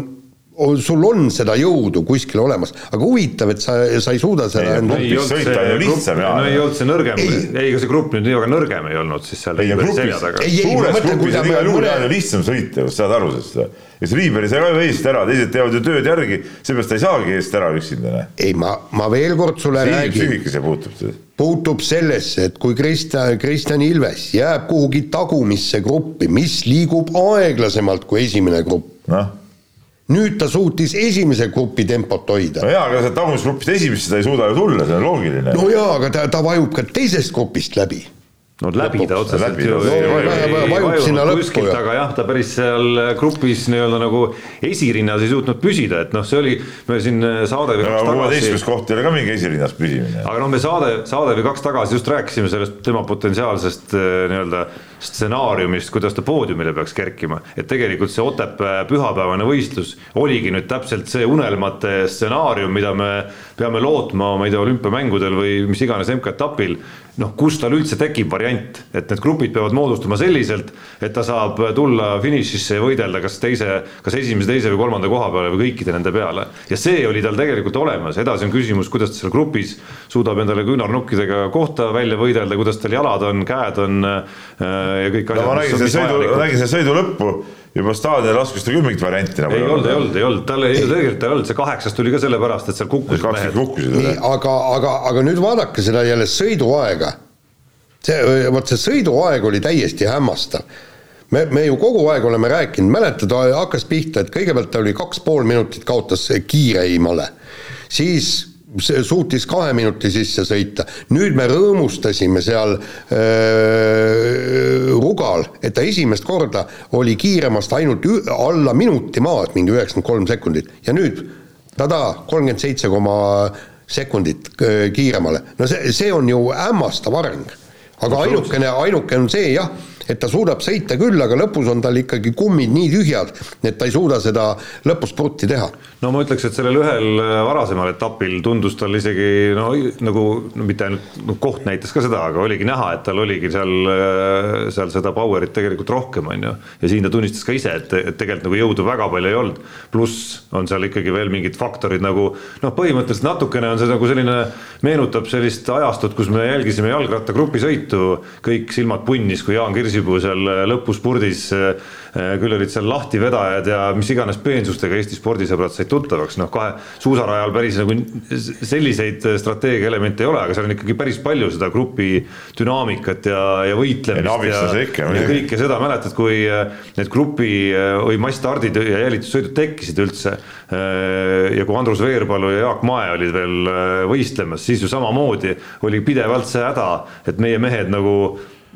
sul on seda jõudu kuskil olemas, aga huvitav, et sa, sa ei suuda seda ei, ei olnud see grupp, no ei olnud see nõrgem, ei, ega see grupp nüüd nii väga nõrgem ei olnud siis seal ei, grupis, suures grupis on igal juhul mõne... lihtsam sõita, saad aru sellest ja siis Riiber ei saa ka eest ära, teised teevad ju tööd järgi, seepärast ta ei saagi eest ära üksinda. ei, ma, ma veel kord sulle Siim räägin. psüühika puutub seda puutub sellesse, et kui Kristjan, Kristjan Ilves jääb kuhugi tagumisse gruppi, mis liigub aeglasemalt kui esimene grupp no nüüd ta suutis esimese grupi tempot hoida. no jaa, aga sealt tagumisgrupist esimesse ta ei suuda ju tulla, see on loogiline. no jaa, aga ta, ta vajub ka teisest grupist läbi no läbi ta otseselt ju vajub sinna lõppu ju. aga jah, ta päris seal grupis nii-öelda nagu esirinnas ei suutnud püsida, et noh, see oli, me siin saade või kaks tagasi. kuueteistkümnes koht ei ole ka mingi esirinnas püsimine. aga noh, me saade, saade või kaks tagasi just rääkisime sellest tema potentsiaalsest eh, nii-öelda stsenaariumist, kuidas ta poodiumile peaks kerkima, et tegelikult see Otepää pühapäevane võistlus oligi nüüd täpselt see unelmate stsenaarium, mida me peame lootma, ma ei tea, olümpiamängudel või mis iganes MK-etapil noh, kus tal üldse tekib variant, et need grupid peavad moodustuma selliselt, et ta saab tulla finišisse ja võidelda kas teise, kas esimese, teise või kolmanda koha peale või kõikide nende peale. ja see oli tal tegelikult olemas, edasi on küsimus, kuidas ta seal grupis suudab endale küünarnukkidega kohta välja võidelda, kuidas tal jalad on, käed on äh, ja kõik asjad no,. ma nägin selle sõidu, nägin selle sõidu lõppu juba staadioni laskus ta küll mingit varianti nagu ei olnud, ei olnud, ei olnud, tal ei, tegelikult ei olnud, see kaheksas tuli ka sellepärast, et seal kukkusid mehed. nii, aga, aga, aga nüüd vaadake seda jälle sõiduaega. see, vot see sõiduaeg oli täiesti hämmastav. me, me ju kogu aeg oleme rääkinud, mäletad, hakkas pihta, et kõigepealt ta oli kaks pool minutit kaotas kiireimale, siis suutis kahe minuti sisse sõita, nüüd me rõõmustasime seal äh, Rugal, et ta esimest korda oli kiiremast ainult alla minuti maas, mingi üheksakümmend kolm sekundit. Ja nüüd tada, kolmkümmend seitse koma sekundit kiiremale, no see, see on ju hämmastav areng. aga ainukene, ainukene on see jah et ta suudab sõita küll, aga lõpus on tal ikkagi kummid nii tühjad, et ta ei suuda seda lõpus prutti teha. no ma ütleks, et sellel ühel äh, varasemal etapil tundus tal isegi no nagu no mitte ainult no, koht näitas ka seda, aga oligi näha, et tal oligi seal, äh, seal seda power'it tegelikult rohkem, on ju. ja siin ta tunnistas ka ise, et, et tegelikult nagu jõudu väga palju ei olnud. pluss on seal ikkagi veel mingid faktorid nagu noh, põhimõtteliselt natukene on see nagu selline, meenutab sellist ajastut, kus me jälgisime jalgrattagrupi sõitu, kõik silmad punnis, kui Jaan Kirsi parasjagu seal lõpuspurdis küll olid seal lahtivedajad ja mis iganes peensustega Eesti spordisõbrad said tuttavaks, noh kahe suusarajal päris nagu selliseid strateegia elemente ei ole, aga seal on ikkagi päris palju seda grupi dünaamikat ja, ja võitlemist ja, ikka, ja kõike seda, mäletad, kui need grupi või massstardid ja jälitussõidud tekkisid üldse ja kui Andrus Veerpalu ja Jaak Mae olid veel võistlemas, siis ju samamoodi oli pidevalt see häda, et meie mehed nagu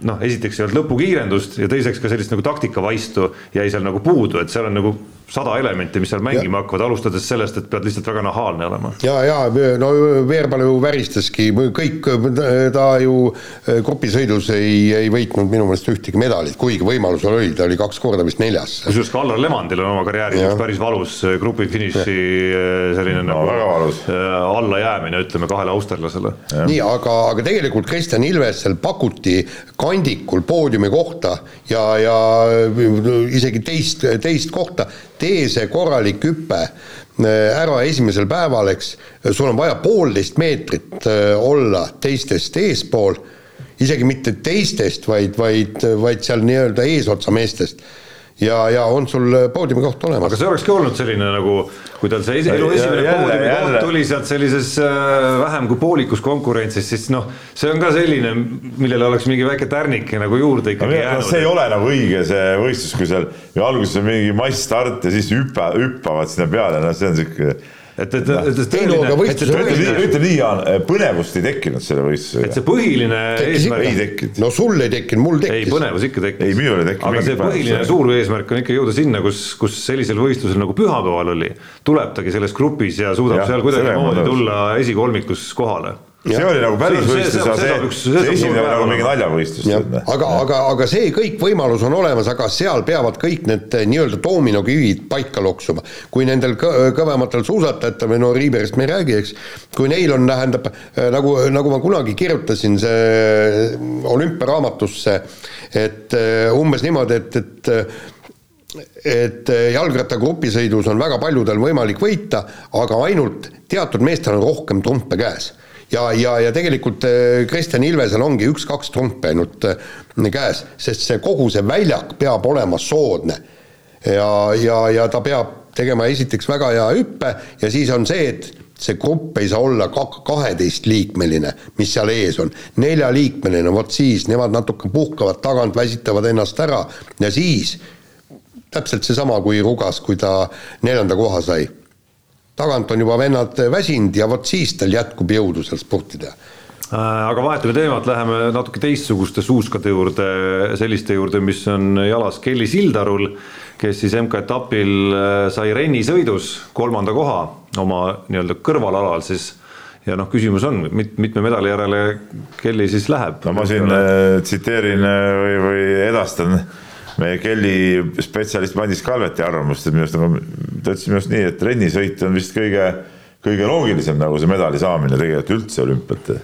noh, esiteks ei olnud lõpukiirendust ja teiseks ka sellist nagu taktikavaistu jäi seal nagu puudu, et seal on nagu sada elementi, mis seal mängima ja. hakkavad, alustades sellest, et pead lihtsalt väga nahaalne olema. ja, ja no Veerpalu ju väristaski kõik, ta ju eh, grupisõidus ei, ei võitnud minu meelest ühtegi medalit, kuigi võimalusel oli, ta oli kaks korda vist neljas. kusjuures ka Allar Levandil on oma karjääris üks päris valus eh, grupi finiši eh, selline no, nagu allajäämine, ütleme kahele austerlasele. nii, aga, aga tegelikult Kristjan Ilvesel pakuti kandikul poodiumi kohta ja, ja isegi teist, teist kohta tee see korralik hüpe äh, ära esimesel päeval, eks, sul on vaja poolteist meetrit äh, olla teistest eespool, isegi mitte teistest, vaid, vaid, vaid seal nii-öelda eesotsa meestest ja, ja on sul poodiumi koht olemas. aga see olekski olnud selline nagu, kui tal see elu esimene poodiumi koht tuli sealt sellises äh, vähem kui poolikus konkurentsis, siis noh, see on ka selline, millele oleks mingi väike tärnike nagu juurde ikkagi jäänud. see ei ole nagu õige see võistlus, kui seal alguses on mingi massstart ja siis hüppa, hüppavad sinna peale, noh, see on siuke et, et, et, et tõeline, et ütle nii, Jaan, põnevust ei tekkinud selle võistlusega. et see põhiline eesmärk. ei tekkinud. no sul ei tekkinud, mul tekkis. ei, põnevus ikka tekkis. ei, minul ei tekkinud. aga see põhiline suur eesmärk on ikka jõuda sinna, kus, kus sellisel võistlusel nagu pühapäeval oli, tuleb tagi selles grupis ja suudab ja, seal kuidagimoodi tulla esikolmikus kohale see oli nagu päris võistlus, aga see, see, see esimene oli nagu mingi naljavõistlus. aga, aga, aga see kõik võimalus on olemas, aga seal peavad kõik need eh, nii-öelda doominokivid paika loksuma. kui nendel kõvematel suusatajatel või no Riiberist me ei räägi, eks, kui neil on, tähendab eh, nagu, nagu ma kunagi kirjutasin see olümpiaraamatusse, et eh, umbes niimoodi, et, et et jalgrattagrupisõidus on väga paljudel võimalik võita, aga ainult teatud meestel on rohkem trumpe käes ja, ja, ja tegelikult äh, Kristjan Ilvesel ongi üks-kaks trumpi ainult äh, käes, sest see kogu see väljak peab olema soodne. ja, ja, ja ta peab tegema esiteks väga hea hüppe ja siis on see, et see grupp ei saa olla kaheteistliikmeline, mis seal ees on. neljaliikmeline, vot siis nemad natuke puhkavad tagant, väsitavad ennast ära ja siis täpselt seesama kui Rugas, kui ta neljanda koha sai tagant on juba vennad väsinud ja vot siis tal jätkub jõudu seal sportida äh, aga vahetame teemat, läheme natuke teistsuguste suuskade juurde, selliste juurde, mis on jalas Kelly Sildarul, kes siis MK-etapil äh, sai rennisõidus kolmanda koha oma nii-öelda kõrvalalal siis. Ja noh, küsimus on, mit-, mitme medali järele Kelly siis läheb? no ma siin äh, tsiteerin või, või edastan meie Kelly spetsialist Madis Kalveti arvamust, et minu arust nagu, ta ütles minu arust nii, et rennisõit on vist kõige, kõige loogilisem nagu see medali saamine tegelikult üldse olümpiat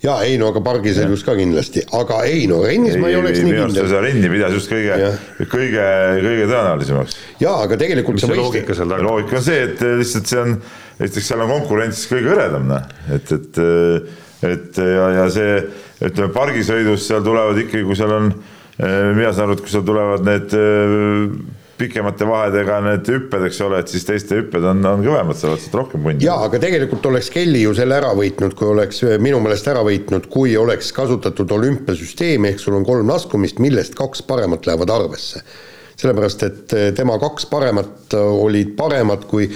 ja ei no aga pargisõidus ka kindlasti, aga ei no rennis ei, ma ei oleks ei, nii kindel. seda renni pidas just kõige, kõige, kõige tõenäolisemaks. jaa, aga tegelikult mis see loogika seal taga? loogika on see, et lihtsalt see on, esiteks seal on konkurents kõige hõredam, noh, et, et et ja, ja see ütleme, pargisõidus seal tulevad ikkagi, kui seal on mina saan aru, et kui seal tulevad need äh, pikemate vahedega need hüpped, eks ole, et siis teiste hüpped on, on kõvemad, sa oled sealt rohkem pundi. jaa, aga tegelikult oleks Kelly ju selle ära võitnud, kui oleks minu meelest ära võitnud, kui oleks kasutatud olümpiasüsteemi, ehk sul on kolm laskumist, millest kaks paremat lähevad arvesse. sellepärast, et tema kaks paremat olid paremad kui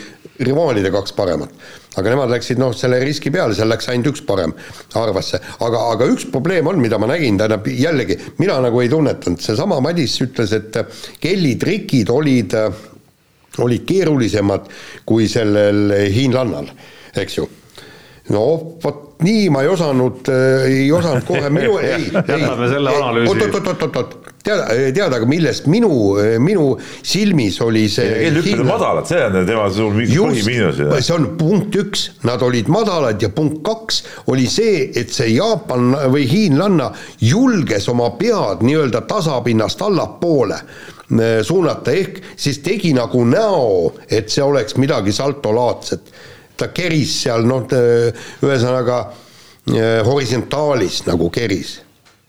rivaalide kaks paremat aga nemad läksid noh, selle riski peale, seal läks ainult üks parem arvesse, aga, aga üks probleem on, mida ma nägin, tähendab jällegi, mina nagu ei tunnetanud, seesama Madis ütles, et Kelly trikid olid, olid keerulisemad kui sellel hiinlannal, eks ju. No vot nii ma ei osanud, ei osanud kohe minu, ei, ei, jätame selle oot-oot-oot-oot, teada, teada, aga millest minu, minu silmis oli see eelhüpped on madalad, see on tema suur põhimiinus. see on punkt üks, nad olid madalad ja punkt kaks oli see, et see Jaapan või hiinlanna julges oma pead nii-öelda tasapinnast allapoole eh, suunata, ehk siis tegi nagu näo, et see oleks midagi saltolaadset. ta keris seal noh, ühesõnaga eh, horisontaalis nagu keris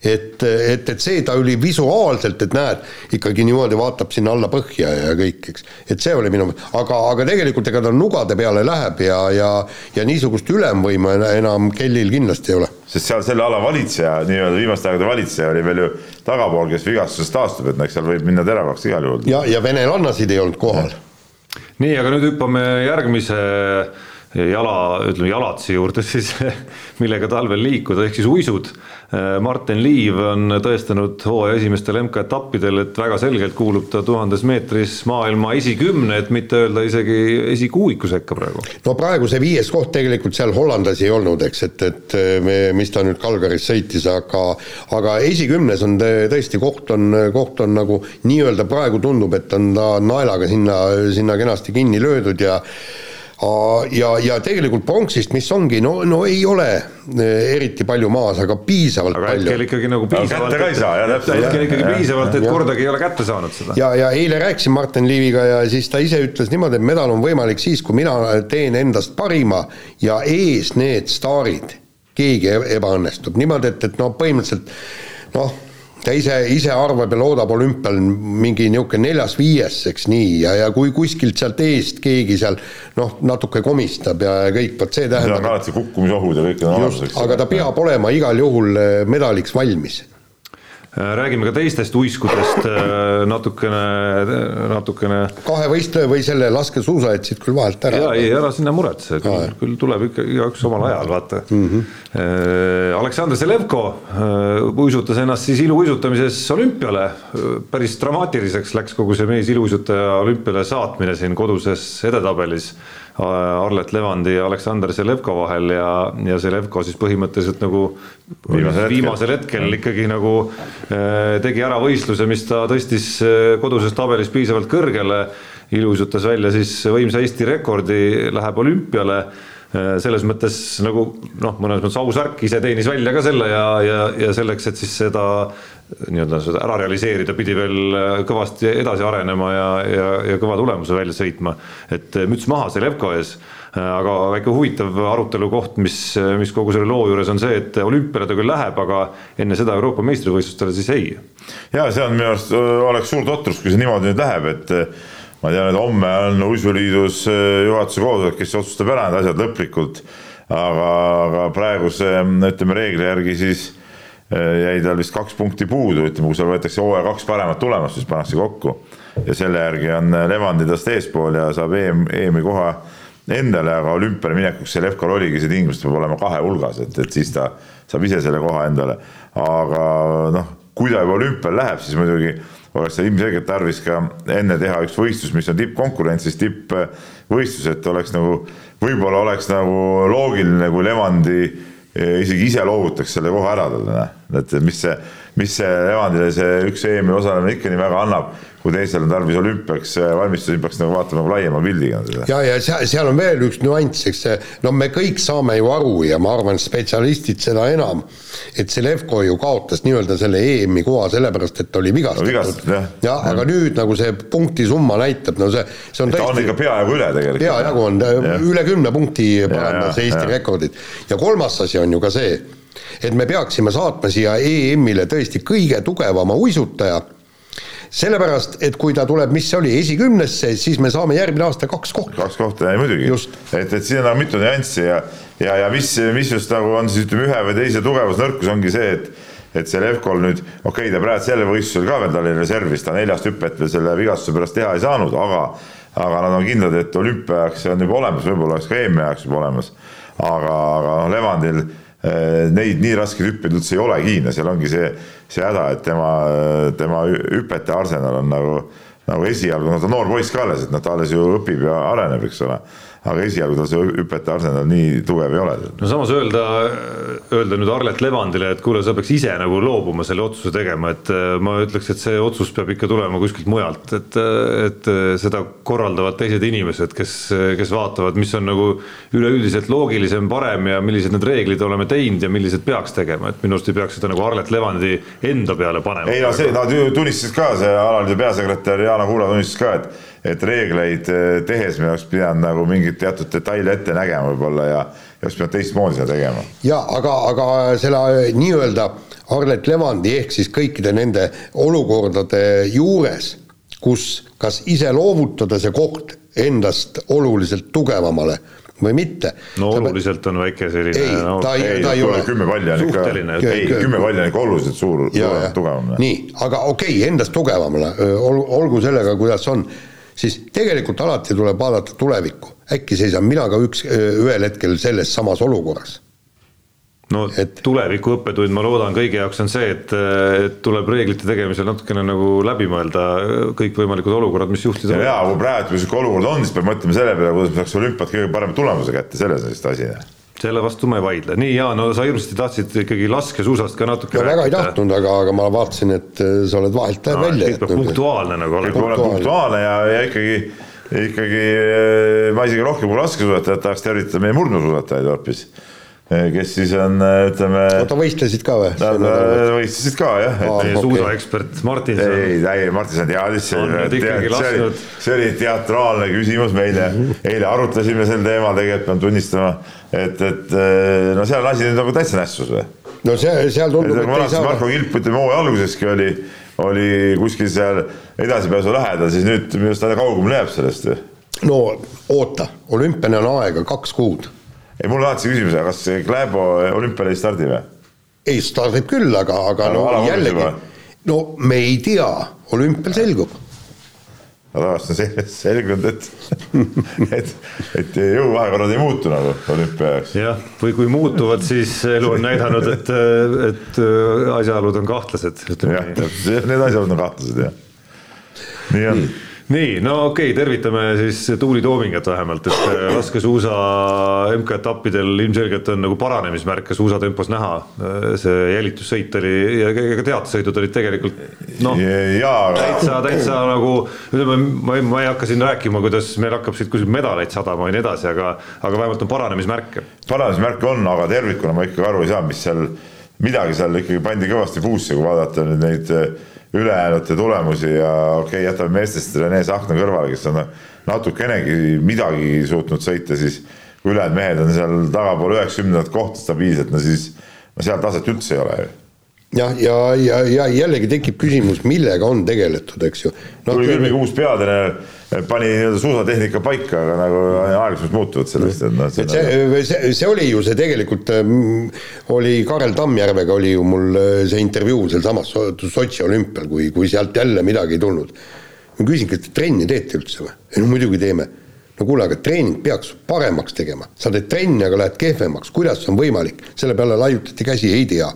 et, et, et see, ta oli visuaalselt, et näed, ikkagi niimoodi vaatab sinna alla põhja ja kõik, eks. et see oli minu, aga, aga tegelikult ega ta nugade peale läheb ja, ja ja niisugust ülemvõimu enam Kellil kindlasti ei ole. sest seal selle ala valitseja, nii-öelda viimaste aegade valitseja oli veel ju tagapool, kes vigastusest taastub, et eks seal võib minna teravaks igal juhul. ja, ja venelannasid ei olnud kohal. nii, aga nüüd hüppame järgmise jala, ütleme jalatsi juurde siis, millega talvel liikuda, ehk siis uisud. Martin Liiv on tõestanud hooaja esimestel MK-etappidel, et väga selgelt kuulub ta tuhandes meetris maailma esikümne, et mitte öelda isegi esikuuiku sekka praegu. no praegu see viies koht tegelikult seal hollandlasi ei olnud, eks, et, et me, mis ta nüüd Kalgaris sõitis, aga aga esikümnes on tõesti, koht on, koht on nagu nii-öelda praegu tundub, et on ta naelaga sinna, sinna kenasti kinni löödud ja ja, ja tegelikult pronksist, mis ongi, no, no ei ole eh, eriti palju maas, aga piisavalt aga palju. hetkel ikkagi nagu piisavalt. kätte ka ei saa, jah, täpselt. hetkel ikkagi piisavalt, et kordagi ei ole kätte saanud seda. ja, ja eile rääkisin Martin Liiviga ja siis ta ise ütles niimoodi, et medal on võimalik siis, kui mina teen endast parima ja ees need staarid, keegi ebaõnnestub, niimoodi, et, et noh, põhimõtteliselt noh ta ise, ise arvab ja loodab olümpial mingi niisugune neljas-viies, eks nii, ja, ja kui kuskilt sealt eest keegi seal noh, natuke komistab ja kõik, vot see tähendab. seal on alati kukkumisohud ja kõik on olemas, eks. aga ta peab olema igal juhul eh, medaliks valmis räägime ka teistest uiskudest äh, natukene, natukene. kahe võistleja või selle laskesuusa jätsid küll vahelt ära. ja ei, ära sinna muretse, küll, küll tuleb ikka igaüks omal ajal, vaata mm. -hmm. Aleksandr Zelevko uisutas ennast siis iluuisutamises olümpiale, päris dramaatiliseks läks kogu see mees iluuisutaja olümpiale saatmine siin koduses edetabelis Arlet Levandi ja Aleksander Zelevko vahel ja, ja Zelevko siis põhimõtteliselt nagu viimasel hetkel, viimasel hetkel ikkagi nagu äh, tegi ära võistluse, mis ta tõstis äh, koduses tabelis piisavalt kõrgele, iluuisutas välja siis võimsa Eesti rekordi, läheb olümpiale. äh, selles mõttes nagu noh, mõnes mõttes ausärk ise teenis välja ka selle ja, ja, ja selleks, et siis seda nii-öelda seda ära realiseerida, pidi veel kõvasti edasi arenema ja, ja, ja kõva tulemuse välja sõitma. et müts maha Selevko ees, aga väike huvitav arutelu koht, mis, mis kogu selle loo juures on see, et olümpiale ta küll läheb, aga enne seda Euroopa meistrivõistlustele siis ei. ja see on minu arust, oleks suur totrus, kui see niimoodi nüüd läheb, et ma tean, et homme on uisuliidus juhatuse koosolek, kes otsustab ära need asjad lõplikult, aga, aga praeguse ütleme reegli järgi siis Äh, jäi tal vist kaks punkti puudu, ütleme, kui seal võetakse hooaja kaks paremat tulemust, siis pannakse kokku. ja selle järgi on äh, Levandi tast eespool ja saab EM, EM-i koha endale, aga olümpiale minekuks see Levkal oligi see tingimus, peab olema kahe hulgas, et, et siis ta saab ise selle koha endale. aga noh, kui ta juba olümpial läheb, siis muidugi oleks tal ilmselgelt tarvis ka enne teha üks võistlus, mis on tippkonkurentsis, tippvõistlus, et oleks nagu, võib-olla oleks nagu loogiline, kui Levandi isegi ise loovutaks selle koha ära talle, et mis see, mis see Levandile see üks EM-i osalemine ikka nii väga annab kui teisel on tarvis olümpiaks valmistuda, siis peaks nagu vaatama nagu laiema pildiga seda. ja, ja seal, seal on veel üks nüanss, eks see, no me kõik saame ju aru ja ma arvan, spetsialistid seda enam, et Selevko ju kaotas nii-öelda selle EM-i koha sellepärast, et ta oli vigastatud no,. vigastatud jah. jah, aga nüüd nagu see punktisumma näitab, no see, see on tõesti. ta on ikka peaaegu üle tegelikult. peaaegu on, üle kümne punkti parandas Eesti ja. rekordit ja kolmas asi on ju ka see, et me peaksime saatma siia EM-ile tõesti kõige tugevama uisutaja sellepärast, et kui ta tuleb, mis see oli, esikümnesse, siis me saame järgmine aasta kaks kohta. kaks kohta, ei muidugi. et, et siin on nagu mitu nüanssi ja, ja, ja mis, mis just nagu on siis ütleme, ühe või teise tugevus-nõrkus ongi see, et et see Levkol nüüd, okei okay,, ta praegu selle võistlusel ka veel, ta oli reservis, ta neljast hüpet veel selle vigastuse pärast teha ei saanud, aga aga nad on kindlad, et olümpiaajaks see on juba olemas, võib-olla oleks ka EM-i ajaks juba olemas. aga, aga noh, Levandil neid nii raskeid hüppeid üldse ei olegi ja seal ongi see see häda, et tema, tema hüpete arsenal on nagu, nagu esialgu, no ta noor poiss ka alles, et noh, ta alles ju õpib ja areneb, eks ole aga esialgu see hüpete arsenal nii tugev ei ole. no samas öelda, öelda nüüd Arlet Levandile, et kuule, sa peaks ise nagu loobuma selle otsuse tegema, et äh, ma ütleks, et see otsus peab ikka tulema kuskilt mujalt, et, et seda korraldavad teised inimesed, kes, kes vaatavad, mis on nagu üleüldiselt loogilisem, parem ja millised need reeglid oleme teinud ja millised peaks tegema, et minu arust ei peaks seda nagu Arlet Levandi enda peale panema. ei no see, nad tunnistasid ka, see alalise peasekretär Jana Kuula tunnistas ka, et et reegleid eh, tehes me oleks pidanud nagu mingeid teatud detaile ette nägema võib-olla ja, ja oleks pidanud teistmoodi seda tegema. ja aga, aga selle nii-öelda Arlet Levandi ehk siis kõikide nende olukordade juures, kus kas ise loovutada see koht endast oluliselt tugevamale või mitte. no oluliselt on väike selline. ei no,, ta ei, ei, ta ei ole. kümme palli on ikka, ei kümme palli on ikka oluliselt suur, tugevam. nii, aga okei okay,, endast tugevamale, olgu sellega, kuidas on, siis tegelikult alati tuleb vaadata tulevikku. äkki seisan mina ka üks, ühel hetkel selles samas olukorras no et tuleviku õppetund, ma loodan, kõigi jaoks on see, et, et tuleb reeglite tegemisel natukene nagu läbi mõelda kõikvõimalikud olukorrad, mis juhtida. ja, kui praegu niisugune olukord on, siis peab mõtlema selle peale, kuidas me saaks olümpiat kõige parema tulemuse kätte, selles on vist asi. Selle vastu ma ei vaidle, nii Jaan, no sa hirmsasti tahtsid ikkagi laskesuusast ka natuke. väga ei tahtnud, aga, aga ma vaatasin, et sa oled vahelt no, välja jätnud. punktuaalne nagu oled. punktuaalne ja, ja ikkagi, ikkagi ma isegi rohkem kui laskesuusatajat tahaks tervitada meie murdmaasuusatajaid hoopis kes siis on, eh, ütleme. oota, võistlesid ka või? Nad võistlesid ka jah. meie suusaekspert Martinson. ei, ei Martinson teadis, see oli, see oli teatraalne küsimus meile mm, -hmm. eile arutlesime sel teemal, tegelikult pean tunnistama, et, et eh, no seal on asi nüüd nagu täitsa nässus või? no see, seal tundub, et ei saa. Marko Kilp, ütleme hooaja alguseski oli, oli kuskil seal edasipääsu lähedal, siis nüüd minu arust ta kaugemale jääb sellest. no oota, olümpiani on aega kaks kuud ei, mul on alati see küsimus, kas Kläbo olümpial ei stardi või? ei, stardib küll, aga, aga no, no jällegi, no me ei tea, olümpial selgub. no tavaliselt on selgunud, et, et, et jõuvahekorrad ei muutu nagu olümpia jaoks. jah, või kui muutuvad, siis elu on näidanud, et, et asjaolud on kahtlased. jah, need asjaolud on kahtlased, jah. nii on mm nii, no okei okay,, tervitame siis Tuuli Toomingat vähemalt, et äh, laskesuusa MK-etappidel ilmselgelt on nagu paranemismärke suusatempos näha. Äh, see jälitussõit oli ja ka teatesõidud olid tegelikult noh, täitsa, täitsa nagu ütleme, ma ei, ma ei hakka siin rääkima, kuidas meil hakkab siit kuskil medaleid sadama ja nii edasi, aga, aga vähemalt on paranemismärke. paranemismärke on, aga tervikuna ma ikkagi aru ei saa, mis seal, midagi seal ikkagi pandi kõvasti puusse, kui vaadata nüüd neid ülejäänute tulemusi ja okei okay,, jätame meestest Rene Sahkna kõrvale, kes on natukenegi midagi suutnud sõita, siis kui ülejäänud mehed on seal tagapool üheksakümnendat kohta stabiilselt, no siis no seal taset üldse ei ole ju jah, ja, ja, ja jällegi tekib küsimus, millega on tegeletud, eks ju no,. tuli küll mingi uus peatreener, pani nii-öelda suusatehnika paika, aga nagu aeglaselt muutuvad sellest, et noh. et see, see, see oli ju see tegelikult mm, oli Karel Tammjärvega oli ju mul äh, see intervjuu sealsamas Sotši olümpial, kui, kui sealt jälle midagi ei tulnud. ma küsin, kas te trenni teete üldse või? ei no muidugi teeme no kuule, aga treening peaks paremaks tegema, sa teed trenni, aga lähed kehvemaks, kuidas see on võimalik, selle peale laiutati käsi, ei tea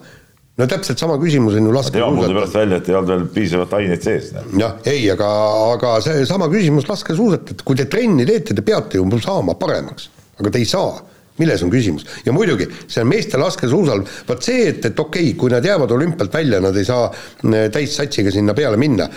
no täpselt sama küsimus on ju laskesuusatajal. tuli pärast välja, et ei olnud veel piisavalt aineid sees. Jah, ei, aga, aga see sama küsimus laskesuusatajat, kui te trenni teete, te peate ju saama paremaks, aga te ei saa milles on küsimus ja muidugi see meeste laskesuusal, vot see, et, et okei okay,, kui nad jäävad olümpialt välja, nad ei saa mm, täissatsiga sinna peale minna.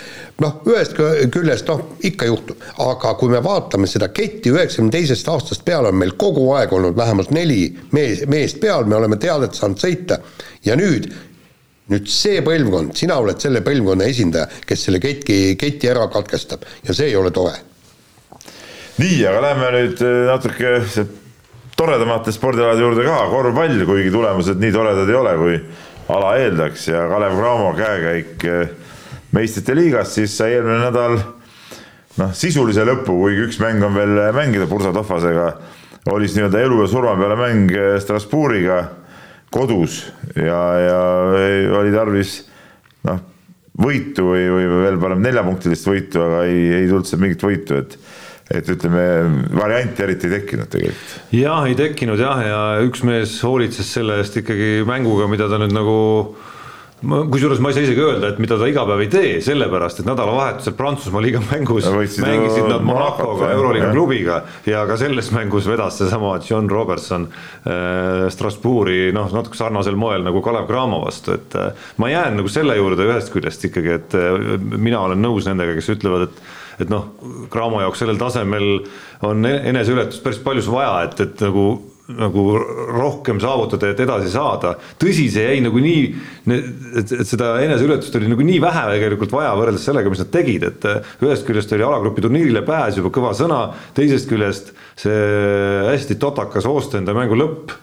noh, ühest küljest noh, ikka juhtub, aga kui me vaatame seda ketti üheksakümne teisest aastast peale on meil kogu aeg olnud vähemalt neli mees, meest peal, me oleme teadet saanud sõita ja nüüd nüüd see põlvkond, sina oled selle põlvkonna esindaja, kes selle keti, keti ära katkestab ja see ei ole tore. nii, aga lähme nüüd äh, natuke toredamate spordialade juurde ka, korvpall, kuigi tulemused nii toredad ei ole, kui ala eeldaks. Ja Kalev Cramo käekäik äh, meistrite liigas, siis sai eelmine nädal noh, sisulise lõpu, kuigi üks mäng on veel mängida Bursa Tohvasega, oli siis nii-öelda elu ja surma peale mäng äh, Strasbourgiga kodus ja, ja oli tarvis noh, võitu või, või veel parem neljapunktilist võitu, aga ei, ei tulnud seal mingit võitu, et et ütleme, varianti eriti ei tekkinud tegelikult. jah, ei tekkinud jah, ja üks mees hoolitses selle eest ikkagi mänguga, mida ta nüüd nagu kusjuures ma ei saa isegi öelda, et mida ta iga päev ei tee, sellepärast et nädalavahetusel Prantsusmaa liiga mängus mängisid nad Monacoga, Euroliiga klubiga. Ja ka selles mängus vedas seesama John Robertson äh, Strasbourgi noh, natuke sarnasel moel nagu Kalev Cramo vastu, et äh, ma jään nagu selle juurde ühest küljest ikkagi, et äh, mina olen nõus nendega, kes ütlevad, et et noh, Cramo jaoks sellel tasemel on e-, eneseületust päris palju vaja, et, et nagu nagu rohkem saavutada, et edasi saada. tõsi, see jäi nagu nii, et, et seda eneseületust oli nagu nii vähe tegelikult vaja võrreldes sellega, mis nad tegid, et ühest küljest oli alagrupi turniirile pääs juba kõva sõna, teisest küljest see hästi totakas Oostende mängu lõpp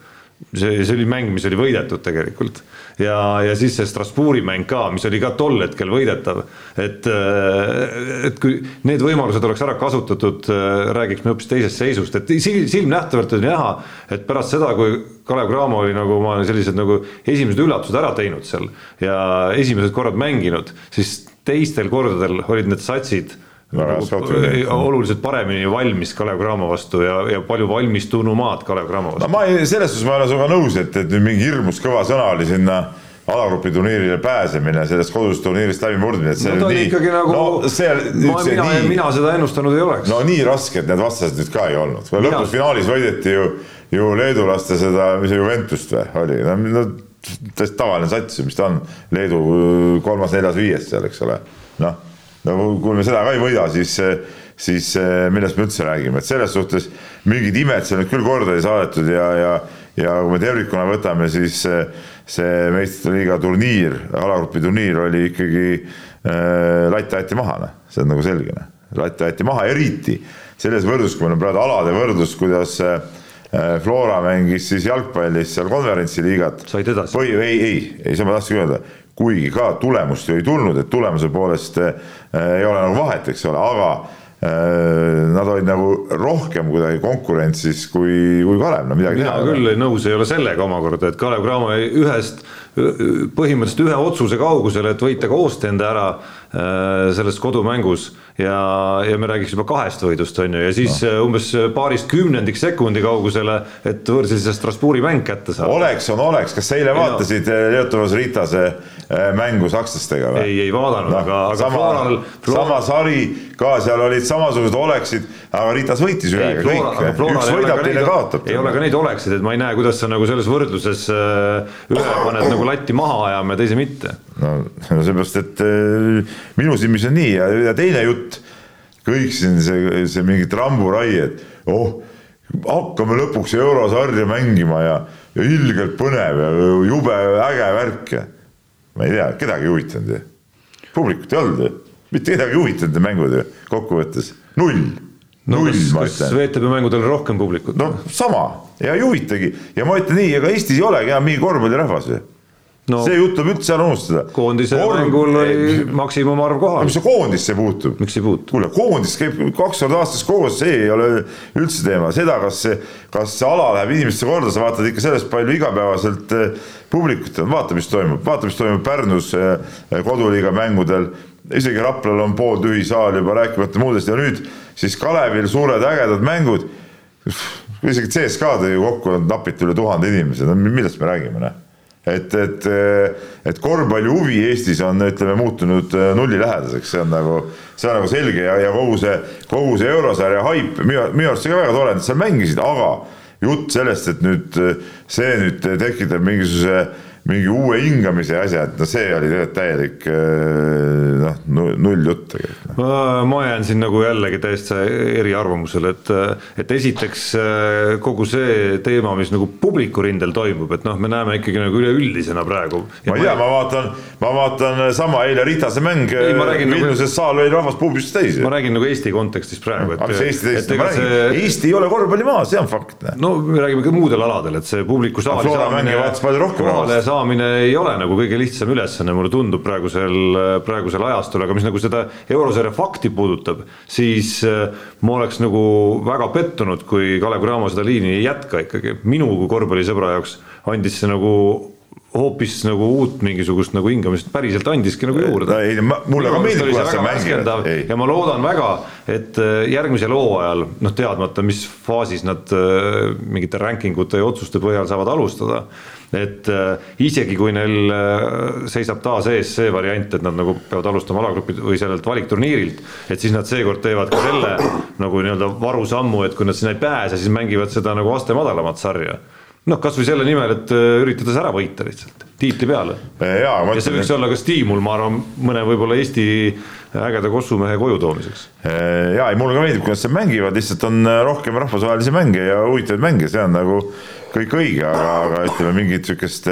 see, see oli mäng, mis oli võidetud tegelikult ja, ja siis see Strasbourgi mäng ka, mis oli ka tol hetkel võidetav. et, et kui need võimalused oleks ära kasutatud, räägiks me hoopis teisest seisust, et silmnähtavalt oli näha, et pärast seda, kui Kalev Cramo oli nagu oma sellised nagu esimesed üllatused ära teinud seal ja esimesed korrad mänginud, siis teistel kordadel olid need satsid nagu, oluliselt paremini valmis Kalev Cramo vastu ja, ja palju valmistunumaad Kalev Cramo vastu. no ma ei, selles suhtes ma ei ole sinuga nõus, et, et nüüd mingi hirmus kõva sõna oli sinna alagrupi turniirile pääsemine, sellest kodusest turniirist läbimurdmine, et see no, nii. Nagu, no see, ma, mina, nii, mina seda ennustanud ei oleks. no nii rasked need vastased nüüd ka ei olnud, lõpus finaalis võideti ju, ju leedulaste seda, mis see Juventust või oli, no, täiesti tavaline sats ju, mis ta on, Leedu kolmas-neljas-viies seal, eks ole, noh no kui me seda ka ei võida, siis, siis millest me üldse räägime, et selles suhtes mingid imed seal nüüd küll korda ei saadetud ja, ja, ja kui me tervikuna võtame, siis see, meistrite liiga turniir, alagrupi turniir oli ikkagi äh, latt aeti maha, noh, see on nagu selge, noh, latt aeti maha, eriti selles võrdlus, kui meil on praegu alade võrdlus, kuidas äh, Flora mängis siis jalgpallis seal konverentsiliigat. said edasi? või ei, ei, ei, seda ma tahtsingi öelda kuigi ka tulemust ju ei tulnud, et tulemuse poolest äh, ei ole nagu vahet, eks ole, aga äh, nad olid nagu rohkem kuidagi konkurentsis kui, kui Kalev, no midagi mina teha. küll nõus ei ole sellega omakorda, et Kalev Cramo ühest, põhimõtteliselt ühe otsuse kaugusele, et võita ka Ostende ära selles kodumängus ja, ja me räägiks juba kahest võidust, on ju, ja siis no. umbes paarist kümnendik sekundi kaugusele, et võõrsil see Strasbourgi mäng kätte saada. oleks on oleks, kas sa eile vaatasid no. Leotovas Ritase Äh, mängu sakslastega või? ei, ei vaadanud no,, aga, aga sama, Floral, Floral... sama sari ka seal olid samasugused oleksid, aga Ritas võitis ühega kõik, üks võidab, teine kaotab. ei ole ka neid oleksid, et ma ei näe, kuidas sa nagu selles võrdluses äh, ühe paned nagu latti maha ajama ja teise mitte. no, seepärast, et äh, minu silmis on nii. Ja, ja teine jutt, kõik siin see, see mingi tramburai, et oh, hakkame lõpuks eurosarja mängima ja, ja ilgelt põnev ja jube äge värk ja ma ei tea, kedagi ei huvitanud ju. publikut ei olnud ju, mitte kedagi ei huvitanud need mängud ju kokkuvõttes, null. No null, kas, kas VTB mängudel rohkem publikut? no sama. Ja ei huvitagi. Ja ma ütlen nii, ega Eestis ei olegi enam mingi korvpallirahvas ju no, see jutt tuleb üldse ära unustada. koondise mängul oli maksimumarv kohal. mis see koondisse puutub? miks ei puutu? kuule, koondis käib kaks korda aastas koos, see ei ole üldse teema, seda, kas see, kas see ala läheb inimestele korda, sa vaatad ikka sellest palju igapäevaselt eh, publikut on, vaata, mis toimub, vaata, mis toimub Pärnus eh, koduliiga mängudel isegi Raplal on pooltühi saal juba rääkimata muudest ja nüüd siis Kalevil suured ägedad mängud. isegi CSKA-d ju kokku napilt üle tuhande inimese, no millest me räägime, noh et, et, et korvpalli huvi Eestis on, ütleme, muutunud äh, nullilähedaseks, see on nagu, see on nagu selge ja, ja kogu see, kogu see eurosarja haip, minu, minu arust see ka väga tore, et seal mängisid, aga jutt sellest, et nüüd see nüüd tekitab mingisuguse mingi uue hingamise asja, et no see oli tegelikult täielik äh, noh, null jutt tegelikult. ma, ma jään siin nagu jällegi täiesti eriarvamusele, et, et esiteks äh, kogu see teema, mis nagu publiku rindel toimub, et noh, me näeme ikkagi nagu üleüldisena praegu. ma ei tea, ma vaatan, ma vaatan sama eile Ritase mäng, Vilniuses nagu, saal oli rahvast puubist täis. ma räägin nagu Eesti kontekstis praegu. mis Eesti teist, ma räägin see..., Eesti ei ole korvpallimaa, see on fakt. no me räägime ka muudel aladel, et see publiku saali saamine. vaatas palju rohkem rahvast saamine ei ole nagu kõige lihtsam ülesanne, mulle tundub praegusel, praegusel ajastul, aga mis nagu seda eurosarja fakti puudutab, siis äh, ma oleks nagu väga pettunud, kui Kalev Cramo seda liini ei jätka ikkagi, minu kui korvpallisõbra jaoks andis see nagu hoopis nagu uut mingisugust nagu hingamist päriselt andiski nagu juurde. ei, mulle ka meeldib, kuidas sa mängid. ja ma loodan väga, et äh, järgmisel hooajal noh, teadmata, mis faasis nad äh, mingite ranking ute ja otsuste põhjal saavad alustada et äh, isegi kui neil äh, seisab taas ees see variant, et nad nagu peavad alustama alagrupi või sellelt valikturniirilt, et siis nad seekord teevad ka selle nagu nii-öelda varusammu, et kui nad sinna ei pääse, siis mängivad seda nagu aste madalamat sarja noh, kasvõi selle nimel, et äh, üritada see ära võita lihtsalt, tiitli peale. ja, see võiks olla ka stiimul, ma arvan, mõne võib-olla Eesti ägeda kossumehe koju toomiseks. ja, ei mulle ka meeldib, kuidas nad mängivad, lihtsalt on rohkem rahvusvahelisi mänge ja huvitavaid mänge, see on nagu kõik õige, aga, aga ütleme mingit sihukest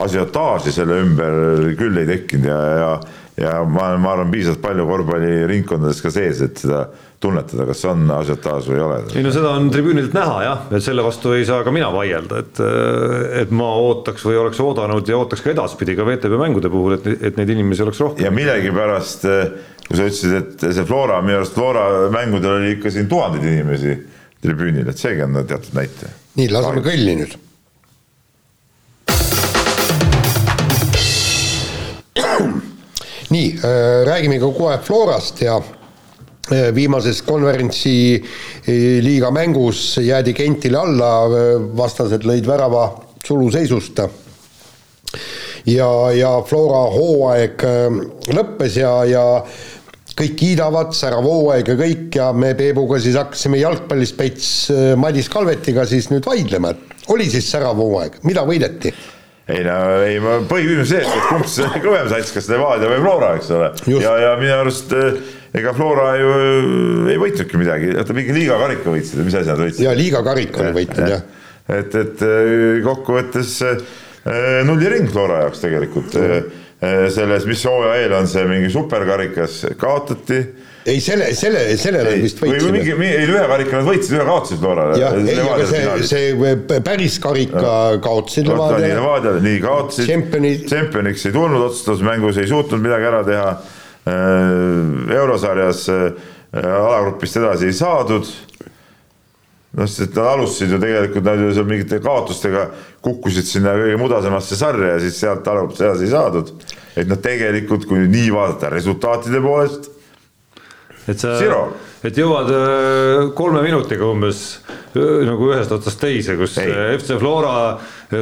asiotaaži selle ümber küll ei tekkinud ja, ja ja ma, ma arvan, piisavalt palju korvpalliringkondades ka sees, et seda tunnetada, kas on asiotaaž või ei ole. ei no seda on tribüünilt näha jah, et selle vastu ei saa ka mina vaielda, et, et ma ootaks või oleks oodanud ja ootaks ka edaspidi ka VTB mängude puhul, et, et neid inimesi oleks rohkem. ja millegipärast, kui sa ütlesid, et see Flora, minu arust Flora mängudel oli ikka siin tuhandeid inimesi tribüünil, et seegi on teatud näitaja. nii, laseme kõlli nüüd nii äh,, räägime ka kohe Florast ja äh, viimases konverentsi äh, liiga mängus jäädi Gentile alla, vastased lõid värava suluseisust. ja, ja Flora hooaeg lõppes ja, ja kõik kiidavad, särav hooaeg ja kõik ja me Peebuga siis hakkasime jalgpallispets Madis Kalvetiga siis nüüd vaidlema, et oli siis särav hooaeg, mida võideti? Ei no ei, ma põhiküsimus see, et kumb see kõvem sats, kas Levadia või Flora, eks ole. ja, ja minu arust eh, ega Flora ju eh, ei võitnudki midagi, oota mingi liiga karika võitsid või mis asja nad võitsid? ja liiga karika oli võitnud jah. et, et eh, kokkuvõttes nulliring Flora jaoks tegelikult selles, mis hooaja eel on see mingi superkarikas, kaotati ei, selle, selle, selle nad vist võitsime. või mingi, ei ühe karika nad võitsid, ühe kaotasid Florale. jah, ei, aga see, see päris karika kaotasid Levadiale. Levadiale, nii kaotasid. Tšempioniks ei tulnud, otsustusmängus ei suutnud midagi ära teha. Äh, eurosarjas äh, alagrupist edasi ei saadud noh, sest nad alustasid ju tegelikult, nad ju seal mingite kaotustega kukkusid sinna kõige mudasemasse sarja ja siis sealt alagrupist edasi ei saadud. et noh, tegelikult kui nii vaadata resultaatide poolest et sa, et jõuad äh, kolme minutiga umbes äh, nagu ühest otsast teise, kus ei. Äh, FC Flora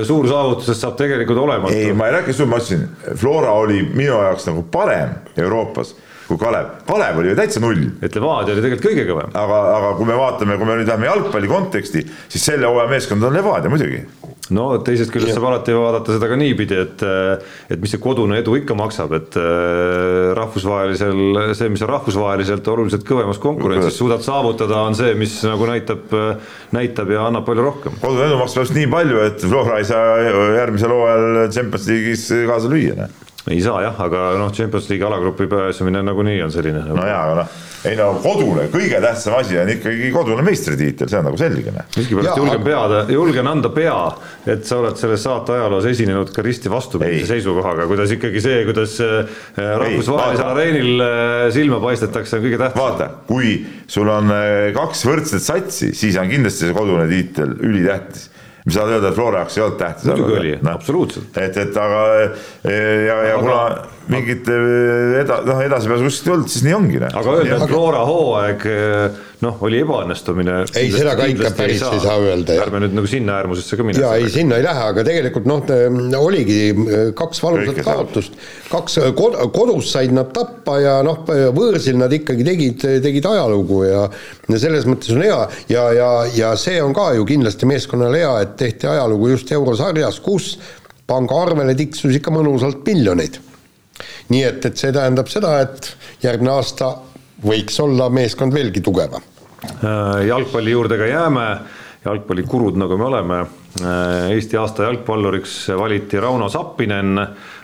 suur saavutusest saab tegelikult olematu. ei, ma ei rääkinud sulle, ma ütlesin, Flora oli minu jaoks nagu parem Euroopas kui Kalev, Kalev oli ju täitsa null. et Levadia oli tegelikult kõige kõvem. aga, aga kui me vaatame, kui me nüüd läheme jalgpalli konteksti, siis selle hooaja meeskond on Levadia muidugi no teisest küljest saab alati vaadata seda ka niipidi, et et mis see kodune edu ikka maksab, et äh, rahvusvahelisel, see, mis on rahvusvaheliselt oluliselt kõvemas konkurentsis suudad saavutada, on see, mis nagu näitab, näitab ja annab palju rohkem. kodune edu maksab just nii palju, et Flora ei saa järgmisel hooajal Champions League'is kaasa lüüa, noh ei saa jah, aga noh, Champions League'i alagrupi pääsemine nagunii on selline. no jaa, aga noh, ei no kodule kõige tähtsam asi on ikkagi kodune meistritiitel, see on nagu selge. Miskipärast julgen peada, julgen anda pea, et sa oled selles saate ajaloos esinenud ka risti vastupidise seisukohaga, kuidas ikkagi see, kuidas äh, rahvusvahelisel areenil äh, silma paistetakse, on kõige tähtsam. vaata, kui sul on äh, kaks võrdset satsi, siis on kindlasti see kodune tiitel ülitähtis mis saad öelda, et Flora jaoks ei olnud tähtis. muidugi oli no., absoluutselt. et, et aga ja, ja aga, kuna mingit eda-, noh, edasipääsu kuskilt ei olnud, siis nii ongi. Noh. aga öelda, et Flora hooaeg noh, oli ebaõnnestumine. ei, seda ka ikka päris ei saa öelda. ärme nüüd nagu sinna äärmusesse ka mine. ja ei, sinna ei lähe, aga tegelikult noh, oligi kaks valusat kaotust, kaks kod, kodus said nad tappa ja noh, võõrsil nad ikkagi tegid, tegid ajalugu ja ja selles mõttes on hea ja, ja, ja see on ka ju kindlasti meeskonnale hea, et tehti ajalugu just eurosarjas, kus pangaarvele tiksus ikka mõnusalt miljoneid. Nii et, et see tähendab seda, et järgmine aasta võiks olla meeskond veelgi tugevam. Äh, jalgpalli juurde ka jääme, jalgpallikurud, nagu me oleme. Äh, Eesti aasta jalgpalluriks valiti Rauno Sappinen,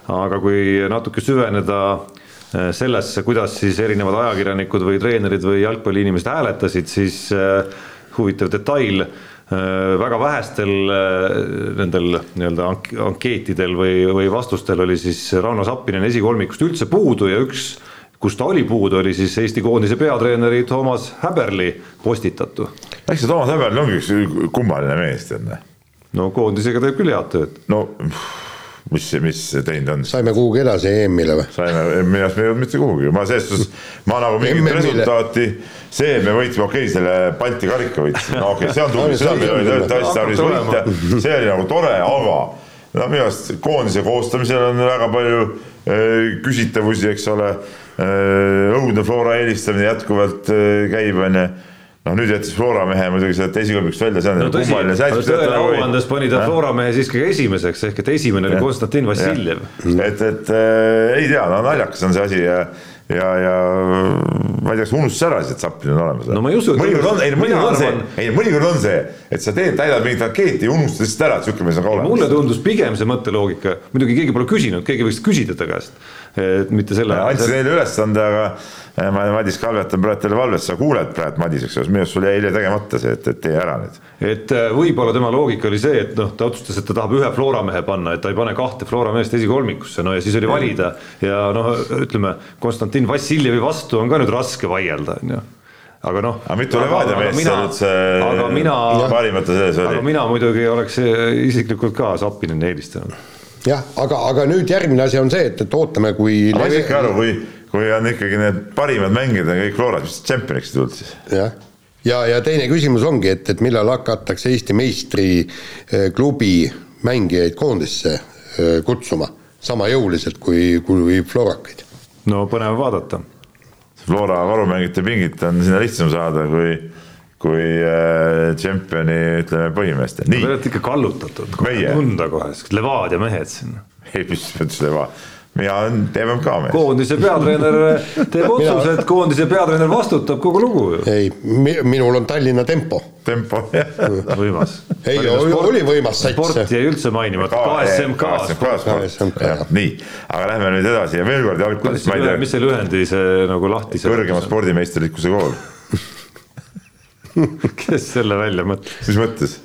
aga kui natuke süveneda äh, sellesse, kuidas siis erinevad ajakirjanikud või treenerid või jalgpalliinimesed hääletasid, siis huvitav detail, väga vähestel nendel nii-öelda ankeetidel või, või vastustel oli siis Rauno Sappinen esikolmikust üldse puudu ja üks kus ta oli puudu, oli siis Eesti koondise peatreeneri Toomas Häberli postitatu. eks see Toomas Häberli ongi üks kummaline mees, tead. No koondisega teeb küll head tööd. no mis, mis teinud on? saime kuhugi edasi EM-ile või? saime, minu arust me ei jõudnud mitte kuhugi, ma selles suhtes, ma nagu mingit resultaati, see, et me võitsime, okei okay,, selle Balti karika võitsime, no okei okay,, see on tubli, seda meil oli tõesti tarvis võita, see oli nagu tore, aga no minu arust koondise koostamisel on väga palju äh, küsitavusi, eks ole. Äh, õudne Flora eelistamine jätkuvalt äh, käib, onju noh, nüüd jättis Flora mehe muidugi sealt esikõlbikust välja, see on no, kummaline. tõele auandes pani ta Flora mehe siiski esimeseks, ehk et esimene oli Konstantin Vassiljev. et, et äh, ei tea, no naljakas on see asi ja, ja, ja ma ei tea, kas unustas ära siis, et Zappin on olemas? no ma ei usu. mõnikord on, ei mõnikord on see, ei mõnikord on see, et sa teed, täidad mingit ankeeti ja unustad lihtsalt ära, et siuke mees on ka olemas. mulle tundus pigem see mõtteloogika, muidugi keegi pole küsinud, keegi võiks küsida ta käest, et mitte selle. andsin neile ülesande, aga Madis Kalvet on praegu teile valves, sa kuuled praegu Madis, eks ole, minu arust sul jäi eile tegemata see, et, et tee ära nüüd. et äh, võib-olla tema loogika oli see, et noh, ta otsustas, et ta tahab ühe Flora mehe panna, et ta ei pane kahte Flora meest esikolmikusse, no ja siis oli valida ja noh, ütleme Konstantin Vassiljevi vastu on ka nüüd raske vaielda, on ju aga noh. aga mitu Levadia meest seal üldse mina, parimate sees oli? aga mina muidugi oleks isiklikult ka Zappinini eelistanud. jah, aga, aga nüüd järgmine asi on see, et, et ootame, kui. ma ei saa ikka aru, kui, kui on ikkagi need parimad mängijad on kõik Floras, mis tšempioniks tulnud siis? jah, ja, ja teine küsimus ongi, et, et millal hakatakse Eesti meistriklubi mängijaid koondisse kutsuma sama jõuliselt kui, kui Florakaid? no põnev vaadata Flora varumängijate pingit on sinna lihtsam saada kui, kui äh, tšempioni ütleme põhimeestel. Te olete ikka kallutatud, tunda kohe, Levadia mehed siin. ei, mis mõttes Levadia mina olen TMK mees. koondise peatreener teeb otsuse, et koondise peatreener vastutab kogu lugu ju. ei, minul on Tallinna Tempo. tempo, jah. võimas. ei, oli võimas sats. sport jäi üldse mainimata, KSMK. KSMK, nii, aga lähme nüüd edasi ja veel kord jalgpallist, ma ei tea. mis see lühendi see nagu lahti. kõrgema spordimeisterlikkuse kool kes selle välja mõtles? mis mõttes?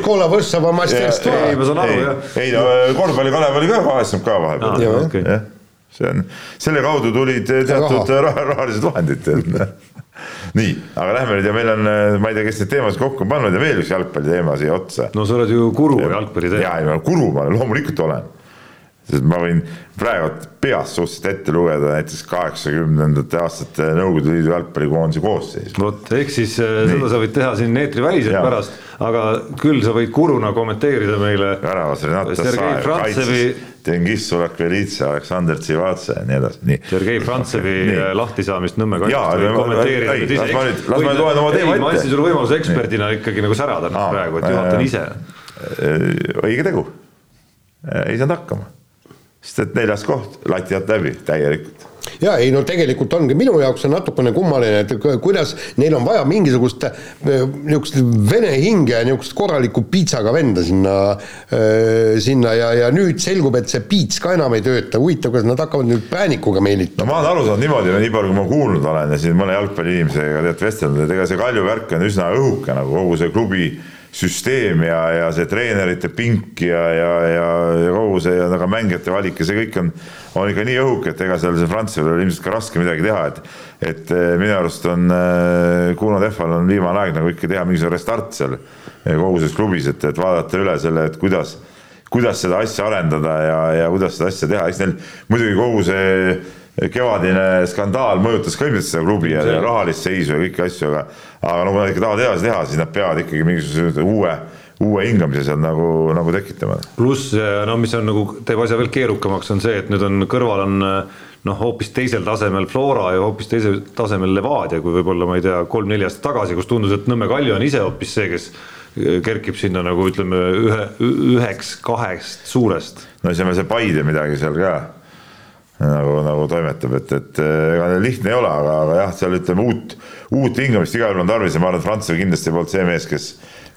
Škola Võssava masterstva. ei, ma saan aru jah. ei no korvpalli Kalev oli ka KSMK vahepeal. jah, see on, selle kaudu tulid teatud rahalised vahendid nii, aga lähme nüüd ja meil on, ma ei tea, kes neid teemasid kokku on pannud ja veel üks jalgpalliteema siia otsa. no sa oled ju Kuru jalgpalliteema. ja, ei ma Kuru ma loomulikult olen sest ma võin praegu peast suhteliselt ette lugeda näiteks kaheksakümnendate aastate Nõukogude Liidu jalgpallikoondise koosseisu. vot, ehk siis Nii. seda sa võid teha siin eetriväliselt pärast, aga küll sa võid kuruna kommenteerida meile. väravas Renat Tassaev, kaitses Dengis Sulakvelitsa, Aleksandr Tsivatse ja nii edasi, nii. Sergei Frantsevi lahtisaamist Nõmme kaitsest kommenteerida. las ma nüüd, las ma nüüd loen oma teema ette. ma andsin sulle võimaluse eksperdina ikkagi nagu särada praegu, et juhatan ise. õige tegu, ei saanud hakkama sest et neljas koht, lati alt läbi täielikult. ja ei no tegelikult ongi minu jaoks on natukene kummaline, et kuidas neil on vaja mingisugust äh, niisugust vene hinge ja niisugust korralikku piitsaga venda sinna, äh, sinna ja, ja nüüd selgub, et see piits ka enam ei tööta, huvitav, kas nad hakkavad nüüd päänikuga meelitama? no ma olen aru saanud niimoodi, nii palju kui ma kuulnud olen ja siin mõne jalgpalliinimesega tead vestelnud, et ega see Kalju värk on üsna õhuke nagu kogu see klubi süsteem ja, ja see treenerite pink ja, ja, ja, ja kogu see ja nagu mängijate valik ja see kõik on, on ikka nii õhuke, et ega seal see Prantsusel oli ilmselt ka raske midagi teha, et et eh, minu arust on äh, Kuno Tehval on viimane aeg nagu ikka teha mingisugune restart seal eh, kogu selles klubis, et, et vaadata üle selle, et kuidas, kuidas seda asja arendada ja, ja kuidas seda asja teha, eks neil muidugi kogu see kevadine skandaal mõjutas ka ilmselt seda klubi ja, rahalist seisu ja kõiki asju, aga aga no kui nad ikka tahavad edasi teha, siis nad peavad ikkagi mingisuguse uue uue hingamise seal nagu, nagu tekitama. pluss no mis on nagu, teeb asja veel keerukamaks, on see, et nüüd on kõrval on noh, hoopis teisel tasemel Flora ja hoopis teisel tasemel Levadia, kui võib-olla ma ei tea, kolm-neli aastat tagasi, kus tundus, et Nõmme Kalju on ise hoopis see, kes kerkib sinna nagu ütleme ühe, üheks-kahest suurest. no siis on veel see Paide midagi seal ka nagu, nagu toimetab, et, et ega lihtne ei ole, aga, aga jah, seal ütleme uut, uut hingamist igal juhul on tarvis ja ma arvan, et Prantsusel kindlasti polnud see mees, kes,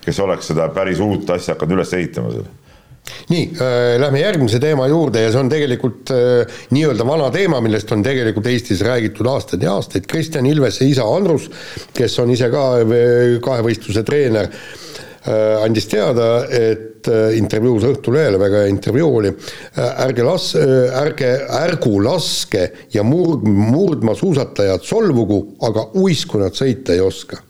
kes oleks seda päris uut asja hakanud üles ehitama seal nii äh,, lähme järgmise teema juurde ja see on tegelikult äh, nii-öelda vana teema, millest on tegelikult Eestis räägitud aastaid ja aastaid. Kristjan Ilvese isa Andrus, kes on ise ka kahevõistluse treener äh,, Äh, andis teada, et äh, intervjuus Õhtulehele, väga hea intervjuu oli, äh, ärge las-, ärge, ärgu laske ja murd-, murdmaasuusatajad solvugu, aga uisku nad sõita ei oska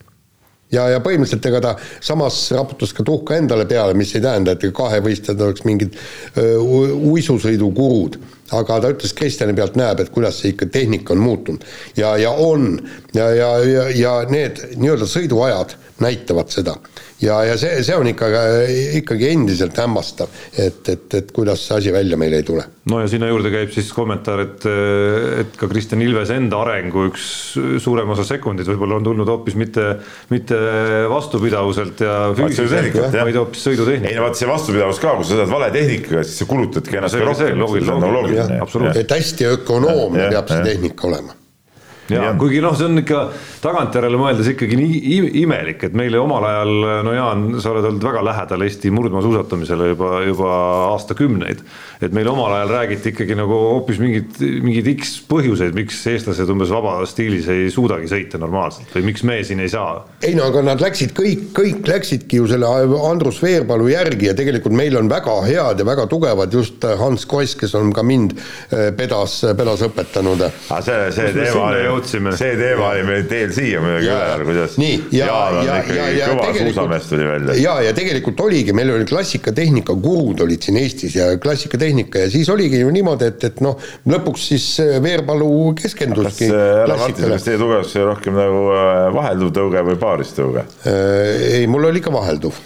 ja, ja põhimõtteliselt ega ta samas raputas ka tuhka endale peale, mis ei tähenda, et kahevõistlejad oleks mingid uisusõidukurud. aga ta ütles, Kristjani pealt näeb, et kuidas see ikka tehnika on muutunud. ja, ja on ja, ja, ja, ja need nii-öelda sõiduajad näitavad seda ja, ja see, see on ikka, ikkagi endiselt hämmastav, et, et, et kuidas see asi välja meil ei tule. no ja sinna juurde käib siis kommentaar, et, et ka Kristjan Ilvese enda arengu üks suurem osa sekundid võib-olla on tulnud hoopis mitte, mitte vastupidavuselt ja füüsiliselt, vaid hoopis sõidutehnika. ei no vaat see vastupidavus ka, kui sa sõidad vale tehnikaga, siis sa kulutadki ennast rohkem. et hästi ökonoomne peab see tehnika olema ja kuigi noh, see on ikka tagantjärele mõeldes ikkagi nii imelik, et meile omal ajal, no Jaan, sa oled olnud väga lähedal Eesti murdmaasuusatamisele juba, juba aastakümneid. et meil omal ajal räägiti ikkagi nagu hoopis mingid, mingeid X põhjuseid, miks eestlased umbes vabas stiilis ei suudagi sõita normaalselt või miks me siin ei saa. ei no aga nad läksid kõik, kõik läksidki ju selle Andrus Veerpalu järgi ja tegelikult meil on väga head ja väga tugevad just Hans Kross, kes on ka mind eh, pedas, pedas õpetanud. aga see, see teema oli jõudsime. see teema oli meil teel siia muidugi üle ajal, kuidas nii, ja, Jaan on ja, ikkagi ja, kõva suusamees tuli välja. ja, ja tegelikult oligi, meil oli klassikatehnika gurud olid siin Eestis ja klassikatehnika ja siis oligi ju niimoodi, et, et noh, lõpuks siis äh, Veerpalu keskenduski härra Martin, kas teie tugevus oli rohkem nagu äh, vahelduv tõuge või paaristõuge? Äh, ei, mul oli ikka vahelduv,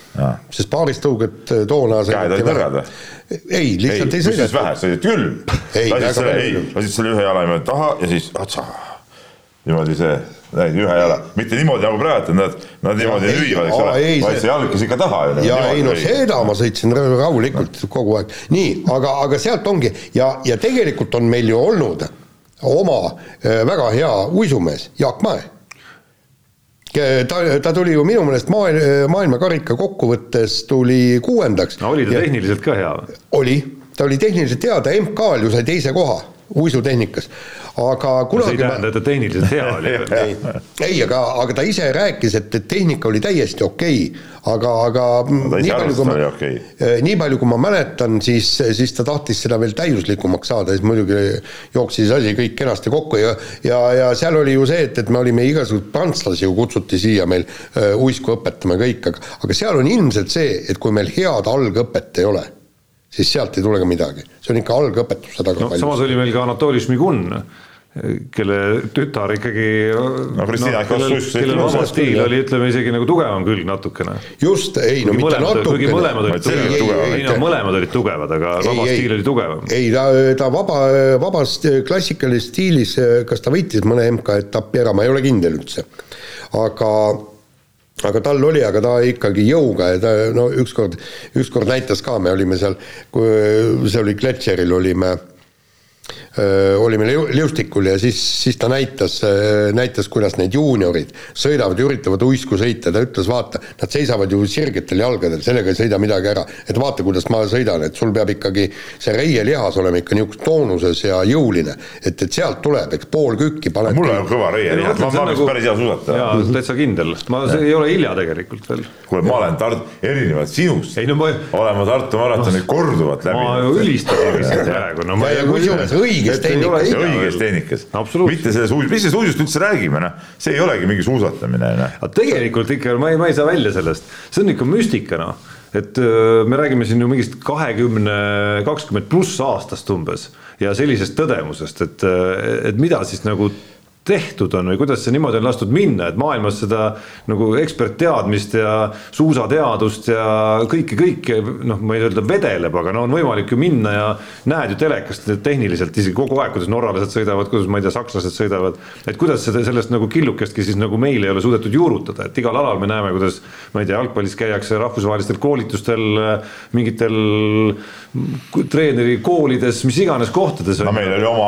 sest paaristõuget toona käed olid nõrgad või? ei, lihtsalt ei, ei sõidetud. vähe, sõidad küll. lasid selle, lasid selle ühe jala niimoodi taha ja siis otsa niimoodi see, näid ühe jala, mitte niimoodi nagu praegu, et nad, nad niimoodi lüüavad, eks ole, vaid see jalg käis ikka taha ja ei no seda ma sõitsin rahulikult kogu aeg, nii, aga, aga sealt ongi. Ja, ja tegelikult on meil ju olnud oma äh, väga hea uisumees Jaak Mäe ta, ta tuli ju minu meelest maailma, maailmakarika kokkuvõttes tuli kuuendaks. no oli ta ja, tehniliselt ka hea? oli, ta oli tehniliselt hea, ta MK-l ju sai teise koha uisutehnikas aga kunagi see ei tähenda, et ta tehniliselt hea oli ei, ei, aga, aga ta ise rääkis, et, et tehnika oli täiesti okei okay., aga, aga no, nii palju, kui ma okay., eh, nii palju, kui ma mäletan, siis, siis ta tahtis seda veel täiuslikumaks saada, siis muidugi jooksis asi kõik kenasti kokku ja ja, ja seal oli ju see, et, et me olime igasuguseid prantslasi ju kutsuti siia meil uh, uisku õpetama kõik, aga aga seal on ilmselt see, et kui meil head algõpet ei ole siis sealt ei tule ka midagi, see on ikka algõpetus seda no, samas oli meil ka Anatoli Šmigun kelle tütar ikkagi no Kristina no, kellel, kellel vaba stiil oli, ütleme isegi nagu tugevam külg natukene. just, ei no mitte natukene. mõlemad olid tugevad, ei no mõlemad olid tugevad, aga ei, vaba ei, stiil oli tugevam. ei, ta, ta vaba, vabas klassikalises stiilis, kas ta võitis mõne MK-etappi ära, ma ei ole kindel üldse. aga aga tal oli, aga ta ikkagi jõuga ja ta no ükskord, ükskord näitas ka, me olime seal, see oli Kletšeril olime olime liustikul ja siis, siis ta näitas, näitas, kuidas need juuniorid sõidavad ja üritavad uisku sõita, ta ütles, vaata, nad seisavad ju sirgetel jalgadel, sellega ei sõida midagi ära. et vaata, kuidas ma sõidan, et sul peab ikkagi see reielihas olema ikka niisuguses toonuses ja jõuline, et, et sealt tuleb, eks pool kükki paned. mul on kõva reielihas, ma, ma oleks nagu... päris hea suusataja. jaa, täitsa kindel, ma, see ei ole hilja tegelikult veel. kuule, ma olen Tartu, erinevalt sinust, no, ma... olen ma Tartu maratoni no, korduvalt läbi. ma ju ülistasin lihtsalt praegu, no ma ei kusjuures õige õiges tehnikas. õiges tehnikas, mitte selles uus, mis sellest uisust üldse räägime, noh, see ei olegi mingi suusatamine, noh. aga tegelikult ikka ma ei, ma ei saa välja sellest, see on ikka müstika, noh. Et me räägime siin ju mingist kahekümne, kakskümmend pluss aastast umbes ja sellisest tõdemusest, et, et mida siis nagu tehtud on või kuidas see niimoodi on lastud minna, et maailmas seda nagu ekspertteadmist ja suusateadust ja kõike, kõike noh, ma ei öelda vedeleb, aga no on võimalik ju minna ja näed ju telekast tehniliselt isegi kogu aeg, kuidas norralased sõidavad, kuidas ma ei tea, sakslased sõidavad. et kuidas seda sellest nagu killukestki siis nagu meil ei ole suudetud juurutada, et igal alal me näeme, kuidas ma ei tea, jalgpallis käiakse rahvusvahelistel koolitustel mingitel treenerikoolides, mis iganes kohtades. no meil oli oma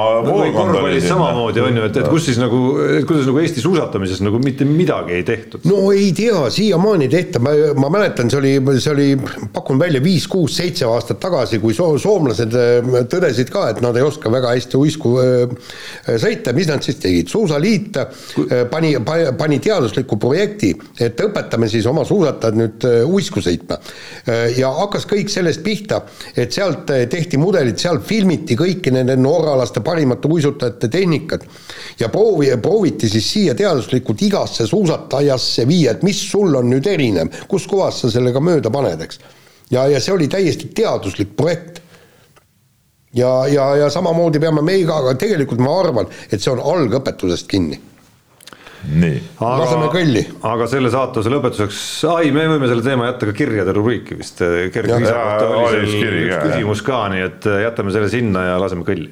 oli samamoodi on ju, et, et kus siis nagu, kuidas nagu Eesti suusatamises nagu mitte midagi ei tehtud? no ei tea, siiamaani ei tehta, ma, ma mäletan, see oli, see oli, pakun välja viis, kuus, seitse aastat tagasi, kui soo-, soomlased äh, tõdesid ka, et nad ei oska väga hästi uisku äh, sõita, mis nad siis tegid, Suusaliit äh, pani, pani teadusliku projekti, et õpetame siis oma suusatajad nüüd uisku sõitma. ja hakkas kõik sellest pihta, et sealt tehti mudelid, seal filmiti kõiki nende norralaste parimate uisutajate tehnikat ja proovi, prooviti siis siia teaduslikult igasse suusatajasse viia, et mis sul on nüüd erinev, kus kohas sa sellega mööda paned, eks. ja, ja see oli täiesti teaduslik projekt. ja, ja, ja samamoodi peame meiega, aga tegelikult ma arvan, et see on algõpetusest kinni nii. laseme kõlli. aga selle saatuse lõpetuseks, ai, me võime selle teema jätta ka kirjade rubriiki vist, üks küsimus ka, nii et jätame selle sinna ja laseme kõlli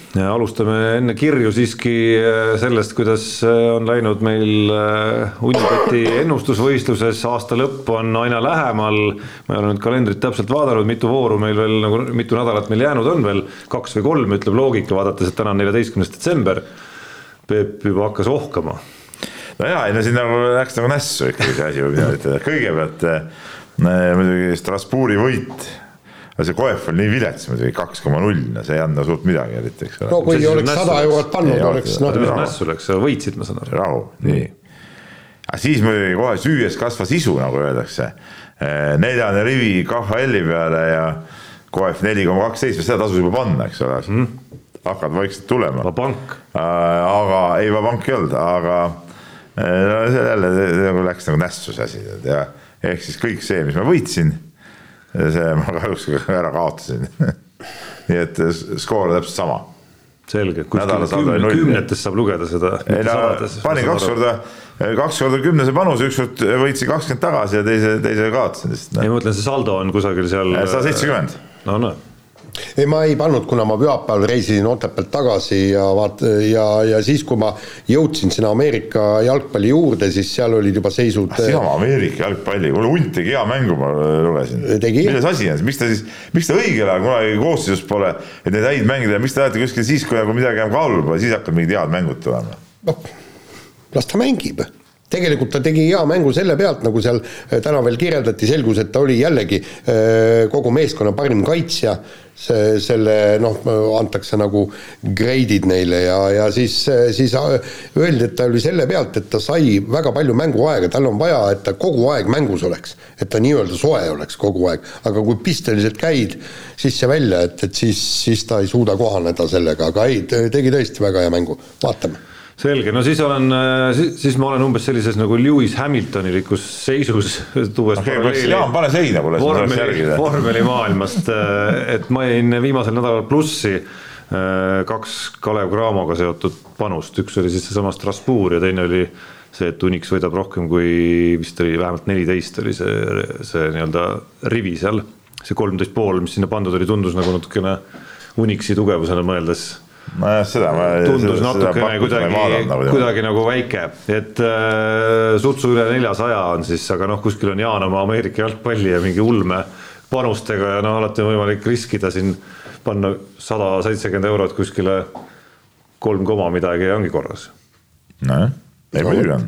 alustame enne kirju siiski äh, sellest, kuidas äh, on läinud meil äh, Unibeti ennustusvõistluses, aasta lõpp on aina lähemal. ma ei ole nüüd kalendrit täpselt vaadanud, mitu vooru meil veel nagu, mitu nädalat meil jäänud on veel, kaks või kolm, ütleb loogika, vaadates, et täna on neljateistkümnes detsember. Peep juba hakkas ohkama. no ja, ei no siin nagu läks nagu nässu ikkagi see asi, niimoodi ütelda, kõigepealt muidugi Strasbourgi võit aga see Koef oli nii vilets muidugi, kaks koma null, no see ei andnud suurt midagi eriti, eks ole. no kui oleks sada eurot pannud, oleks noh. nässu läks, sa võitsid, ma saan aru. rahu, nii. aga siis muidugi kohe süües kasvas isu, nagu öeldakse. Eh, neljane rivi KHL-i peale ja Koef neli koma kaks seitse, seda tasus juba panna, eks ole mm.. hakkavad vaikselt tulema. Vabank. Aga ei, Vabank ei olnud, aga eh, no see jälle nagu läks nagu nässu see asi ja ehk siis kõik see, mis ma võitsin see ma kahjuks ära kaotasin nii et skoor on täpselt sama. selge, kuskil kümne, kümnetes saab lugeda seda. ei no panin kaks korda, kaks korda kümnese panuse, ükskord võitsin kakskümmend tagasi ja teise, teise kaotasin lihtsalt. ei, ma mõtlen, see saldo on kusagil seal. sada seitsekümmend. no näe ei, ma ei pannud, kuna ma pühapäeval reisisin Otepäält tagasi ja vaat- ja, ja siis, kui ma jõudsin sinna Ameerika jalgpalli juurde, siis seal olid juba seisud. sina Ameerika jalgpalli, kuule hunt tegi hea mängu, ma lugesin. milles asi on, miks ta siis, miks ta õigel ajal kunagi koosseisus pole, et neid häid mängida ja miks te lähete kuskil siis, kui nagu midagi on kaalul pole, siis hakkab mingid head mängud tulema? noh, las ta mängib tegelikult ta tegi hea mängu selle pealt, nagu seal äh, täna veel kirjeldati, selgus, et ta oli jällegi äh, kogu meeskonna parim kaitsja, see, selle noh, antakse nagu grade'id neile ja, ja siis, siis äh, öeldi, et ta oli selle pealt, et ta sai väga palju mänguaega, tal on vaja, et ta kogu aeg mängus oleks. et ta nii-öelda soe oleks kogu aeg, aga kui pisteliselt käid sisse-välja, et, et siis, siis ta ei suuda kohaneda sellega, aga ei, tegi tõesti väga hea mängu, vaatame selge, no siis olen, äh, siis, ma olen umbes sellises nagu Lewis Hamiltonilikus seisus, tuues okay, paralleeli. Jaan, pane seina mulle, vormeli, vormelimaailmast, äh, et ma jäin viimasel nädalal plussi äh, kaks Kalev Cramoga seotud panust, üks oli siis seesama Strasbourg ja teine oli see, et Unix võidab rohkem kui vist oli vähemalt neliteist oli see, see nii-öelda rivi seal. see kolmteist pool, mis sinna pandud oli, tundus nagu natukene Unixi tugevusena mõeldes nojah, seda ma. tundus natukene kuidagi, nagu kuidagi nagu väike, et äh, sutsu üle neljasaja on siis, aga noh, kuskil on Jaan oma Ameerika jalgpalli ja mingi ulme panustega ja noh, alati on võimalik riskida siin panna sada seitsekümmend eurot kuskile kolm koma midagi ja ongi korras. nojah, ei muidugi on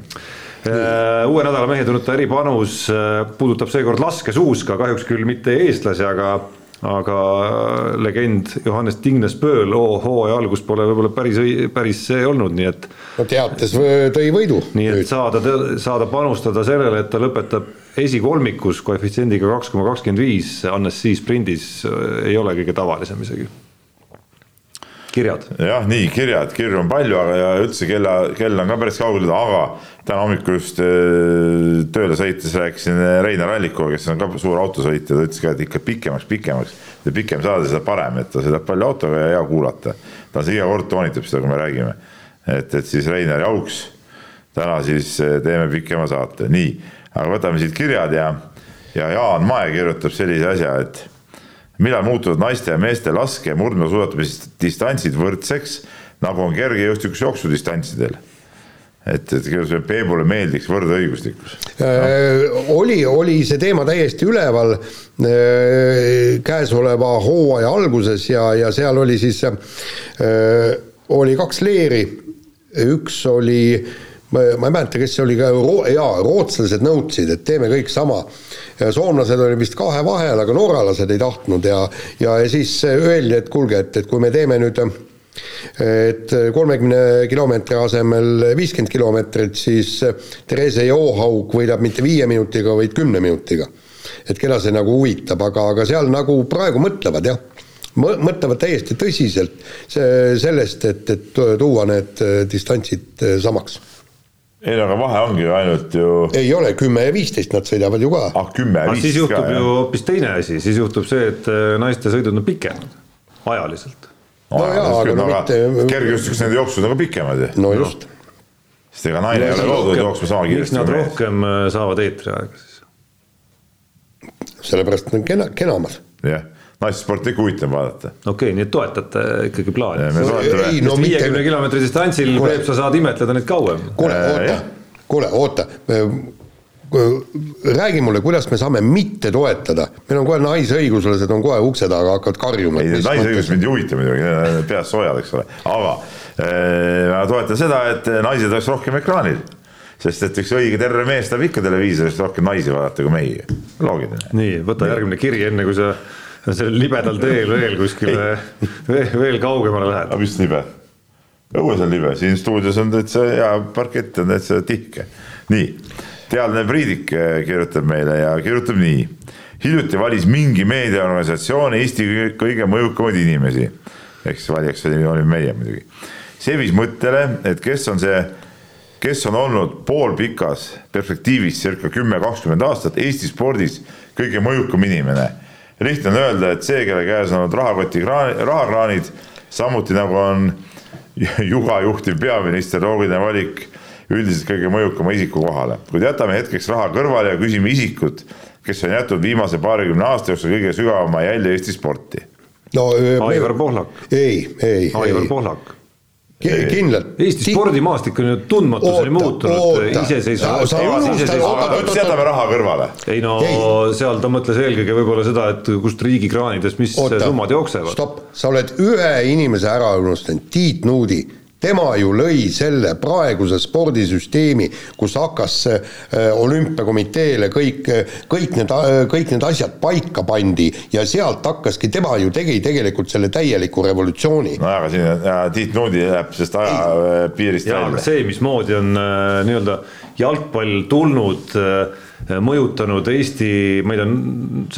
äh, uue nädala mehe tunnuta eripanus äh, puudutab seekord laskesuuska, kahjuks küll mitte eestlasi, aga aga legend Johannes Tignes Pööl hooaja algus pole võib-olla päris, päris see olnud, nii et. no teates tõi võidu. nii et saada, saada panustada sellele, et ta lõpetab esikolmikus koefitsiendiga kaks koma kakskümmend viis, Annecy sprindis äh, ei ole kõige tavalisem isegi kirjad. jah, nii kirjad, kirju on palju, aga ja üldse kella, kell on ka päris kaugel, aga täna hommikul just äh, tööle sõites rääkisin Reinar Allikuga, kes on ka suur autosõitja, ta ütles ka, et ikka pikemaks, pikemaks, ja pikem saade, seda parem, et ta sõidab palju autoga ja hea kuulata. ta iga kord toonitab seda, kui me räägime. et, et siis Reinari auks, täna siis äh, teeme pikema saate, nii, aga võtame siit kirjad ja, ja Jaan Mae kirjutab sellise asja, et millal muutuvad naiste ja meeste laske- ja murdmaasuusatamisdistantsid võrdseks, nagu on kergejõustikus jooksudistantsidel? Et, et Peebule meeldiks võrdõiguslikkus? No.. Äh, oli, oli see teema täiesti üleval äh, käesoleva hooaja alguses ja, ja seal oli siis äh,, oli kaks leeri, üks oli ma ei mäleta, kes see oli ka, jaa, rootslased nõudsid, et teeme kõik sama. Soomlased olid vist kahe vahel, aga norralased ei tahtnud ja, ja, ja siis öeldi, et kuulge, et, et kui me teeme nüüd et kolmekümne kilomeetri asemel viiskümmend kilomeetrit, siis Therese Johaug võidab mitte viie minutiga, vaid kümne minutiga. et keda see nagu huvitab, aga, aga seal nagu praegu mõtlevad jah, mõtlevad täiesti tõsiselt see, sellest, et, et tuua need distantsid samaks ei no aga vahe ongi ju ainult ju. ei ole, kümme ja viisteist nad sõidavad ju ka. ah, kümme ja viisteist ka. siis juhtub ka, ju hoopis teine asi, siis juhtub see, et naiste sõidud on pikemad ajaliselt no jaa, aga no mitte. kergejõustikus need jooksud on ka pikemad ju. no just. sest ega naine ei ole loodud jooksma sama kiiresti. miks nad rohkem äh, saavad eetriaega siis? sellepärast nad on kena, kenamad. jah, naissporti ikka huvitav vaadata. okei okay,, nii et toetate ikkagi plaani. no mitte- viiekümne kilomeetri distantsil. Peep, sa saad imetleda neid kauem. kuule, Äh, oota kuule, oota. räägi mulle, kuidas me saame mitte toetada, meil on kohe naisõiguslased on kohe ukse taga, hakkavad karjuma. ei, need naisõigused mind ei huvita muidugi, peas soojad, eks ole, aga eh, ma toetan seda, et naised oleks rohkem ekraanil. sest et üks õige terve mees tahab ikka televiisorist rohkem naisi vaadata kui mehi, loogiline. nii, võta järgmine kiri, enne kui sa sellel libedal teel veel kuskile veel, veel kaugemale lähed aga. mis libe? õues on libe, siin stuudios on täitsa hea parkett on täitsa tihke. nii, teadlane Priidik eh, kirjutab meile ja kirjutab nii. hiljuti valis mingi meediaorganisatsioon Eesti kõige- mõjukamaid inimesi. ehk siis valijaks oli- olime meie muidugi. see viis mõttele, et kes on see, kes on olnud poolpikas perspektiivis circa kümme, kakskümmend aastat Eesti spordis kõige mõjukam inimene. Lihtne on öelda, et see, kelle käes on olnud rahakoti kraan, rahakraanid, samuti nagu on Juga juhtiv peaminister, loogiline valik üldiselt kõige mõjukama isiku kohale. kuid jätame hetkeks raha kõrvale ja küsime isikut, kes on jätnud viimase paarikümne aasta jooksul kõige sügavama jälje Eesti sporti. no Aivar Pohlak, ei, ei, Aivar ei, Pohlak. kindlalt. Eesti spordimaastik on ju tundmatuseni Oota, muutunud oota. oota, oota, oota. jätame raha kõrvale. ei no Ei. seal ta mõtles eelkõige võib-olla seda, et kust riigi kraanidest, mis summad jooksevad. stopp, sa oled ühe inimese ära unustanud, Tiit Nuudi tema ju lõi selle praeguse spordisüsteemi, kus hakkas äh, olümpiakomiteele kõik, kõik need, kõik need asjad paika pandi ja sealt hakkaski, tema ju tegi tegelikult selle täieliku revolutsiooni. nojah, aga siin on- ja Tiit Nuudi jääb sellest ajapiirist aga välja. see, mismoodi on äh, nii-öelda jalgpall tulnud äh, mõjutanud Eesti, ma ei tea,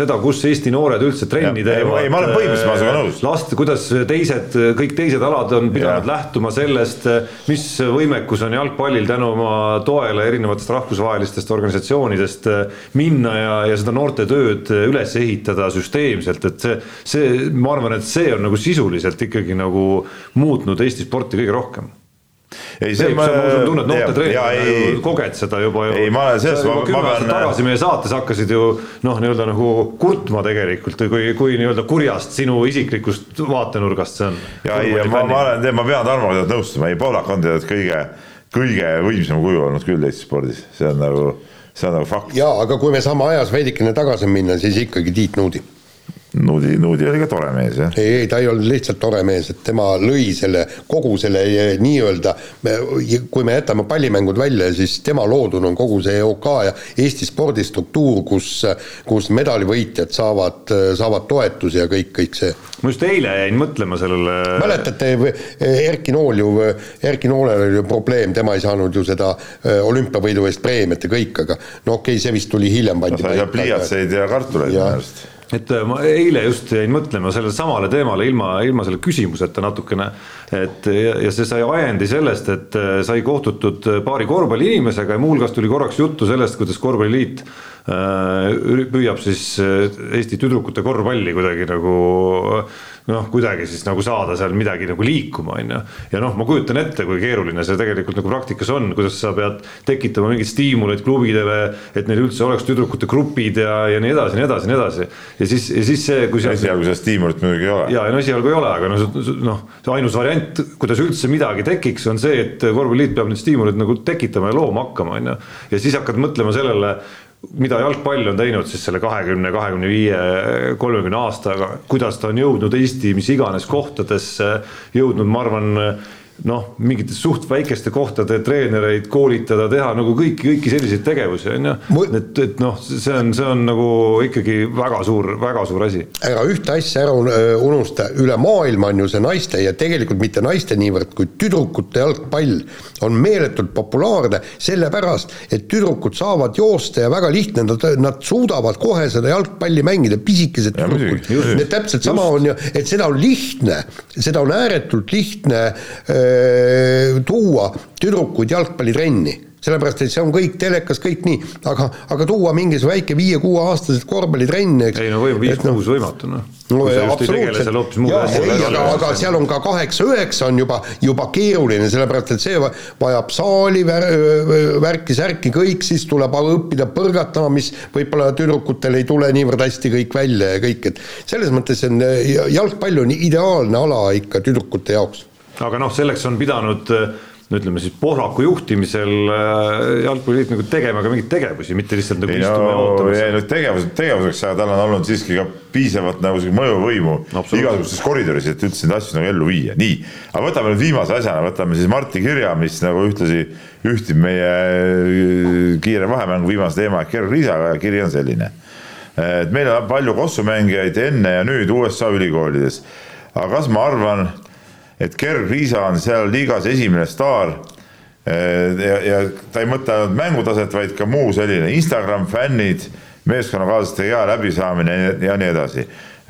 seda, kus Eesti noored üldse trenni Ja, ei, teevad. ei, ma olen põhimõtteliselt ma sinuga nõus. last, kuidas teised, kõik teised alad on pidanud Ja. lähtuma sellest, mis võimekus on jalgpallil tänu oma toele erinevatest rahvusvahelistest organisatsioonidest äh, minna ja, ja seda noorte tööd üles ehitada süsteemselt, et see, see, ma arvan, et see on nagu sisuliselt ikkagi nagu muutnud Eesti sporti kõige rohkem ei, Peep, sa ma usun, tunned noorte treenerina ju, ei, koged seda juba ju. Ei, ma olen selles- ma- ma kümme aastat pean- tagasi meie saates hakkasid ju noh, nii-öelda nagu kurtma tegelikult, kui, kui nii-öelda kurjast sinu isiklikust vaatenurgast see on. ja ei, ma, ma olen, ma pean Tarmoga nõustuma, ei Pohlak on tegelikult kõige, kõige võimsam kuju olnud küll Eesti spordis, see on nagu, see on nagu fakt. jaa, aga kui me saame ajas veidikene tagasi minna, siis ikkagi Tiit Nuudi. Nuudi, Nuudi oli ka tore mees jah. ei, ei ta ei olnud lihtsalt tore mees, et tema lõi selle, kogu selle eh, nii-öelda, kui me jätame pallimängud välja, siis tema loodud on kogu see OK ja Eesti spordistruktuur, kus, kus medalivõitjad saavad, saavad toetusi ja kõik, kõik see. ma just eile jäin mõtlema sellele. mäletate, Erki Nool ju, Erki Noolel oli ju probleem, tema ei saanud ju seda eh, olümpiavõidu eest preemiat ja kõik, aga no okei okay,, see vist tuli hiljem no pandi sai seal pliiatseid ja kartuleid minu arust. Et äh, ma eile just jäin mõtlema sellele samale teemale ilma, ilma selle küsimuseta natukene. et ja, ja see sai ajendi sellest, et äh, sai kohtutud paari korvpalliinimesega ja muuhulgas tuli korraks juttu sellest, kuidas korvpalliliit äh, püüab siis äh, Eesti tüdrukute korvpalli kuidagi nagu noh, kuidagi siis nagu saada seal midagi nagu liikuma, on ju. ja noh, ma kujutan ette, kui keeruline see tegelikult nagu praktikas on, kuidas sa pead tekitama mingeid stiimuleid klubidele, et neil üldse oleks tüdrukute grupid ja, ja nii edasi, nii edasi, nii edasi. ja siis, ja siis see, kui seal esialgu seda stiimulit muidugi ei ole. ja, no esialgu ei ole, aga noh, noh, see ainus variant, kuidas üldse midagi tekiks, on see, et korvpalliliit peab neid stiimuleid nagu tekitama ja looma hakkama, on ju. ja siis hakkad mõtlema sellele, mida jalgpall on teinud siis selle kahekümne, kahekümne viie, kolmekümne aastaga, kuidas ta on jõudnud Eesti mis iganes kohtadesse, jõudnud, ma arvan, noh, mingites suht väikeste kohtade treenereid koolitada, teha nagu kõiki, kõiki selliseid tegevusi, on ju. et, et noh, see on, see on nagu ikkagi väga suur, väga suur asi ära ühte asja ära un- unusta, üle maailma on ju see naiste ja tegelikult mitte naiste niivõrd kui tüdrukute jalgpall on meeletult populaarne, sellepärast et tüdrukud saavad joosta ja väga lihtne, nad, nad suudavad kohe seda jalgpalli mängida, pisikesed Ja tüdrukud just.. Täpselt sama on ju, et seda on lihtne, seda on ääretult lihtne öö, tuua tüdrukuid jalgpallitrenni sellepärast et see on kõik telekas, kõik nii, aga, aga tuua mingis väike viie-kuueaastased korvpallitrenn, eks. ei no või viis-kuus no, võimatu noh. no absoluutselt, aga, aga seal on ka kaheksa-üheksa on juba, juba keeruline, sellepärast et see vajab saali vär,, värki-särki, kõik, siis tuleb õppida põrgatama, mis võib-olla tüdrukutel ei tule niivõrd hästi kõik välja ja kõik, et selles mõttes on jalgpall on ideaalne ala ikka tüdrukute jaoks. Aga noh, selleks on pidanud äh, no ütleme siis Pohlaku juhtimisel äh, jalgpalliliit nagu tegema ka mingeid tegevusi, mitte lihtsalt nagu istuma ja ootama. ei no tegevus, tegevuseks, aga tal on olnud siiski ka piisavalt nagu mõjuvõimu igasugustes koridorides, et üldse neid asju nagu ellu viia, nii. aga võtame nüüd viimase asjana, võtame siis Marti kirja, mis nagu ühtlasi ühtib meie äh, kiire vahemängu viimase teema ehk Gerg Riisaga ja kiri on selline. et meil on palju kossumängijaid enne ja nüüd USA ülikoolides. aga kas ma arvan et Gerg Riisa on seal liigas esimene staar. ja, ja ta ei mõtle ainult mängutaset, vaid ka muu selline Instagram fännid, meeskonnakaaslaste hea läbisaamine ja nii edasi.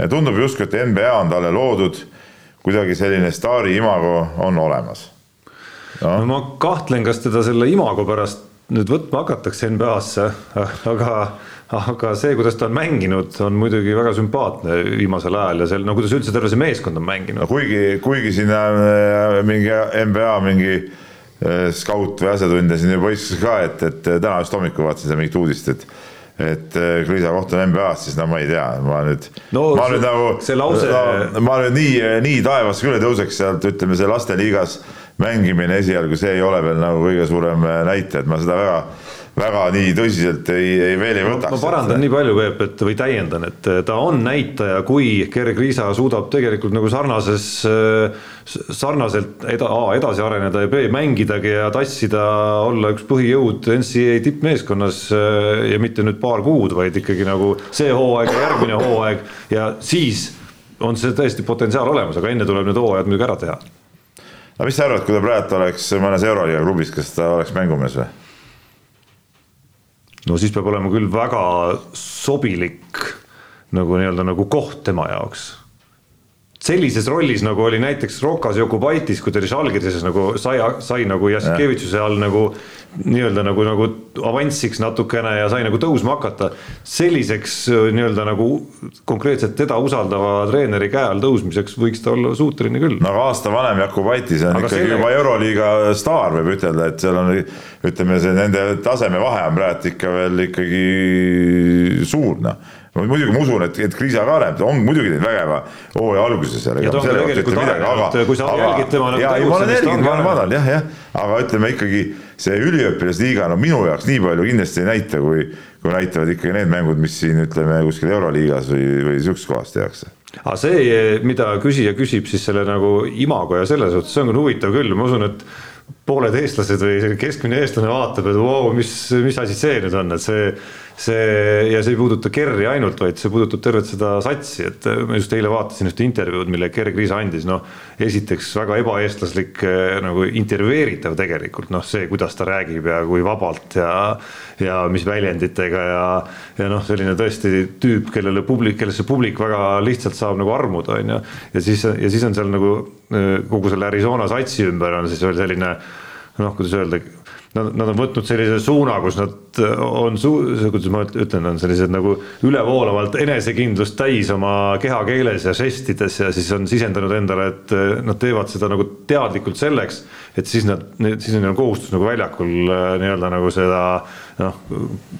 tundub justkui, et NBA on talle loodud, kuidagi selline staari imago on olemas no.. no ma kahtlen, kas teda selle imago pärast nüüd võtma hakatakse NBA-sse, aga aga see, kuidas ta on mänginud, on muidugi väga sümpaatne viimasel ajal ja seal, no kuidas üldse terve see meeskond on mänginud no,. kuigi, kuigi sinna äh, mingi NBA mingi äh, skaut või asjatundja siin juba istus ka, et, et täna just hommikul vaatasin seda mingit uudist, et et äh, Kriisa koht on NBA-s, siis no ma ei tea, ma nüüd no,, ma nüüd nagu, lause... no, ma nüüd nii, nii taevasse küll ei tõuseks sealt, ütleme see lasteliigas mängimine esialgu, see ei ole veel nagu kõige suurem näitaja, et ma seda väga väga nii tõsiselt ei, ei veel ei võtaks. ma parandan nii palju, Peep, et või täiendan, et ta on näitaja, kui Gerg Riisa suudab tegelikult nagu sarnases, sarnaselt eda, A edasi areneda ja B mängidagi ja tassida, olla üks põhijõud NCAA tippmeeskonnas ja mitte nüüd paar kuud, vaid ikkagi nagu see hooaeg ja järgmine hooaeg ja siis on see tõesti potentsiaal olemas, aga enne tuleb need hooajad muidugi ära teha. no mis sa arvad, kui ta praegu oleks mõnes euroliiga klubis, kas ta oleks mängumees või? No siis peab olema küll väga sobilik nagu nii-öelda nagu koht tema jaoks sellises rollis, nagu oli näiteks Rokas Jokubaitis, kui ta oli Žalgirises nagu sai, sai nagu Jassikevitšuse all nagu nii-öelda nagu, nagu avanssiks natukene ja sai nagu tõusma hakata. selliseks nii-öelda nagu konkreetselt teda usaldava treeneri käe all tõusmiseks võiks ta olla suuteline küll. no aga aasta vanem Jakubaitis on Aga ikkagi selle... juba Euroliiga staar, võib ütelda, et seal on, ütleme, see nende tasemevahe on praegu ikka veel ikkagi suur, noh muidugi ma usun, et, et Kriisa ka näeb, on muidugi teinud vägeva hooaja alguses seal. ta kui sa aga, jälgid tema nagu tegutsemist. ma olen jälginud, ma olen vaadanud jah, jah, aga ütleme ikkagi see üliõpilasliiga, no minu jaoks nii palju kindlasti ei näita, kui, kui näitavad ikkagi need mängud, mis siin ütleme kuskil Euroliigas või, või sihukeses kohas tehakse aga see, mida küsija küsib siis selle nagu imago ja selles suhtes, see on küll huvitav küll, ma usun, et pooled eestlased või keskmine eestlane vaatab, et vau wow,, mis, mis asi see nüüd on, et see see ja see ei puuduta Kerri ainult, vaid see puudutab tervet seda satsi, et ma just eile vaatasin ühte intervjuud, mille Gerg Riisa andis, noh. esiteks väga ebaeestlaslik eh, nagu intervjueeritav tegelikult noh, see, kuidas ta räägib ja kui vabalt ja. ja mis väljenditega ja, ja noh, selline tõesti tüüp, kellele publik, kellesse publik väga lihtsalt saab nagu armuda, on ju. ja siis, ja siis on seal nagu eh, kogu selle Arizona satsi ümber on siis veel selline noh, kuidas öelda nad, nad on võtnud sellise suuna, kus nad on su-, kuidas ma ütlen, on sellised nagu ülevoolavalt enesekindlust täis oma kehakeeles ja žestides ja siis on sisendanud endale, et nad teevad seda nagu teadlikult selleks, et siis nad, siis neil on kohustus nagu väljakul nii-öelda nagu seda noh,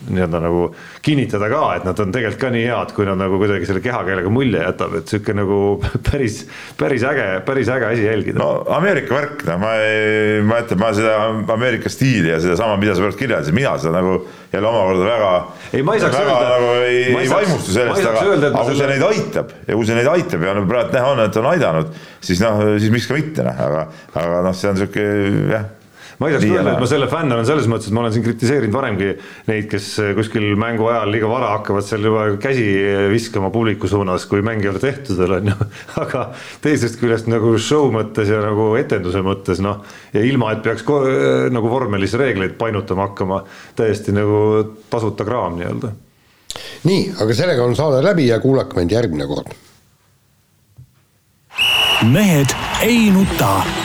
nii-öelda nagu kinnitada ka, et nad on tegelikult ka nii head, kui nad nagu kuidagi selle kehakeelega mulje jätab, et sihuke nagu päris, päris äge, päris äge asi jälgida. no Ameerika värk, noh, ma ei, ma ütlen, ma seda Ameerika stiili ja sedasama, mida sa praegu kirjeldasid, mina seda nagu jälle omakorda väga. ei, ma ei saaks väga, öelda. nagu ei, ei vaimustu sellest, aga, aga kui see neid aitab ja kui see neid aitab ja nagu praegu näha on, et on aidanud, siis noh, siis miks ka mitte noh, aga, aga noh, see on sihuke jah ma ei saaks öelda, et ma selle fänn olen selles mõttes, et ma olen siin kritiseerinud varemgi neid, kes kuskil mängu ajal liiga vara hakkavad seal juba käsi viskama publiku suunas, kui mäng ei ole tehtud veel on ju. aga teisest küljest nagu show mõttes ja nagu etenduse mõttes noh, ja ilma, et peaks nagu vormelisi reegleid painutama hakkama, täiesti nagu tasuta kraam nii-öelda. nii, aga sellega on saade läbi ja kuulake meid järgmine kord. mehed ei nuta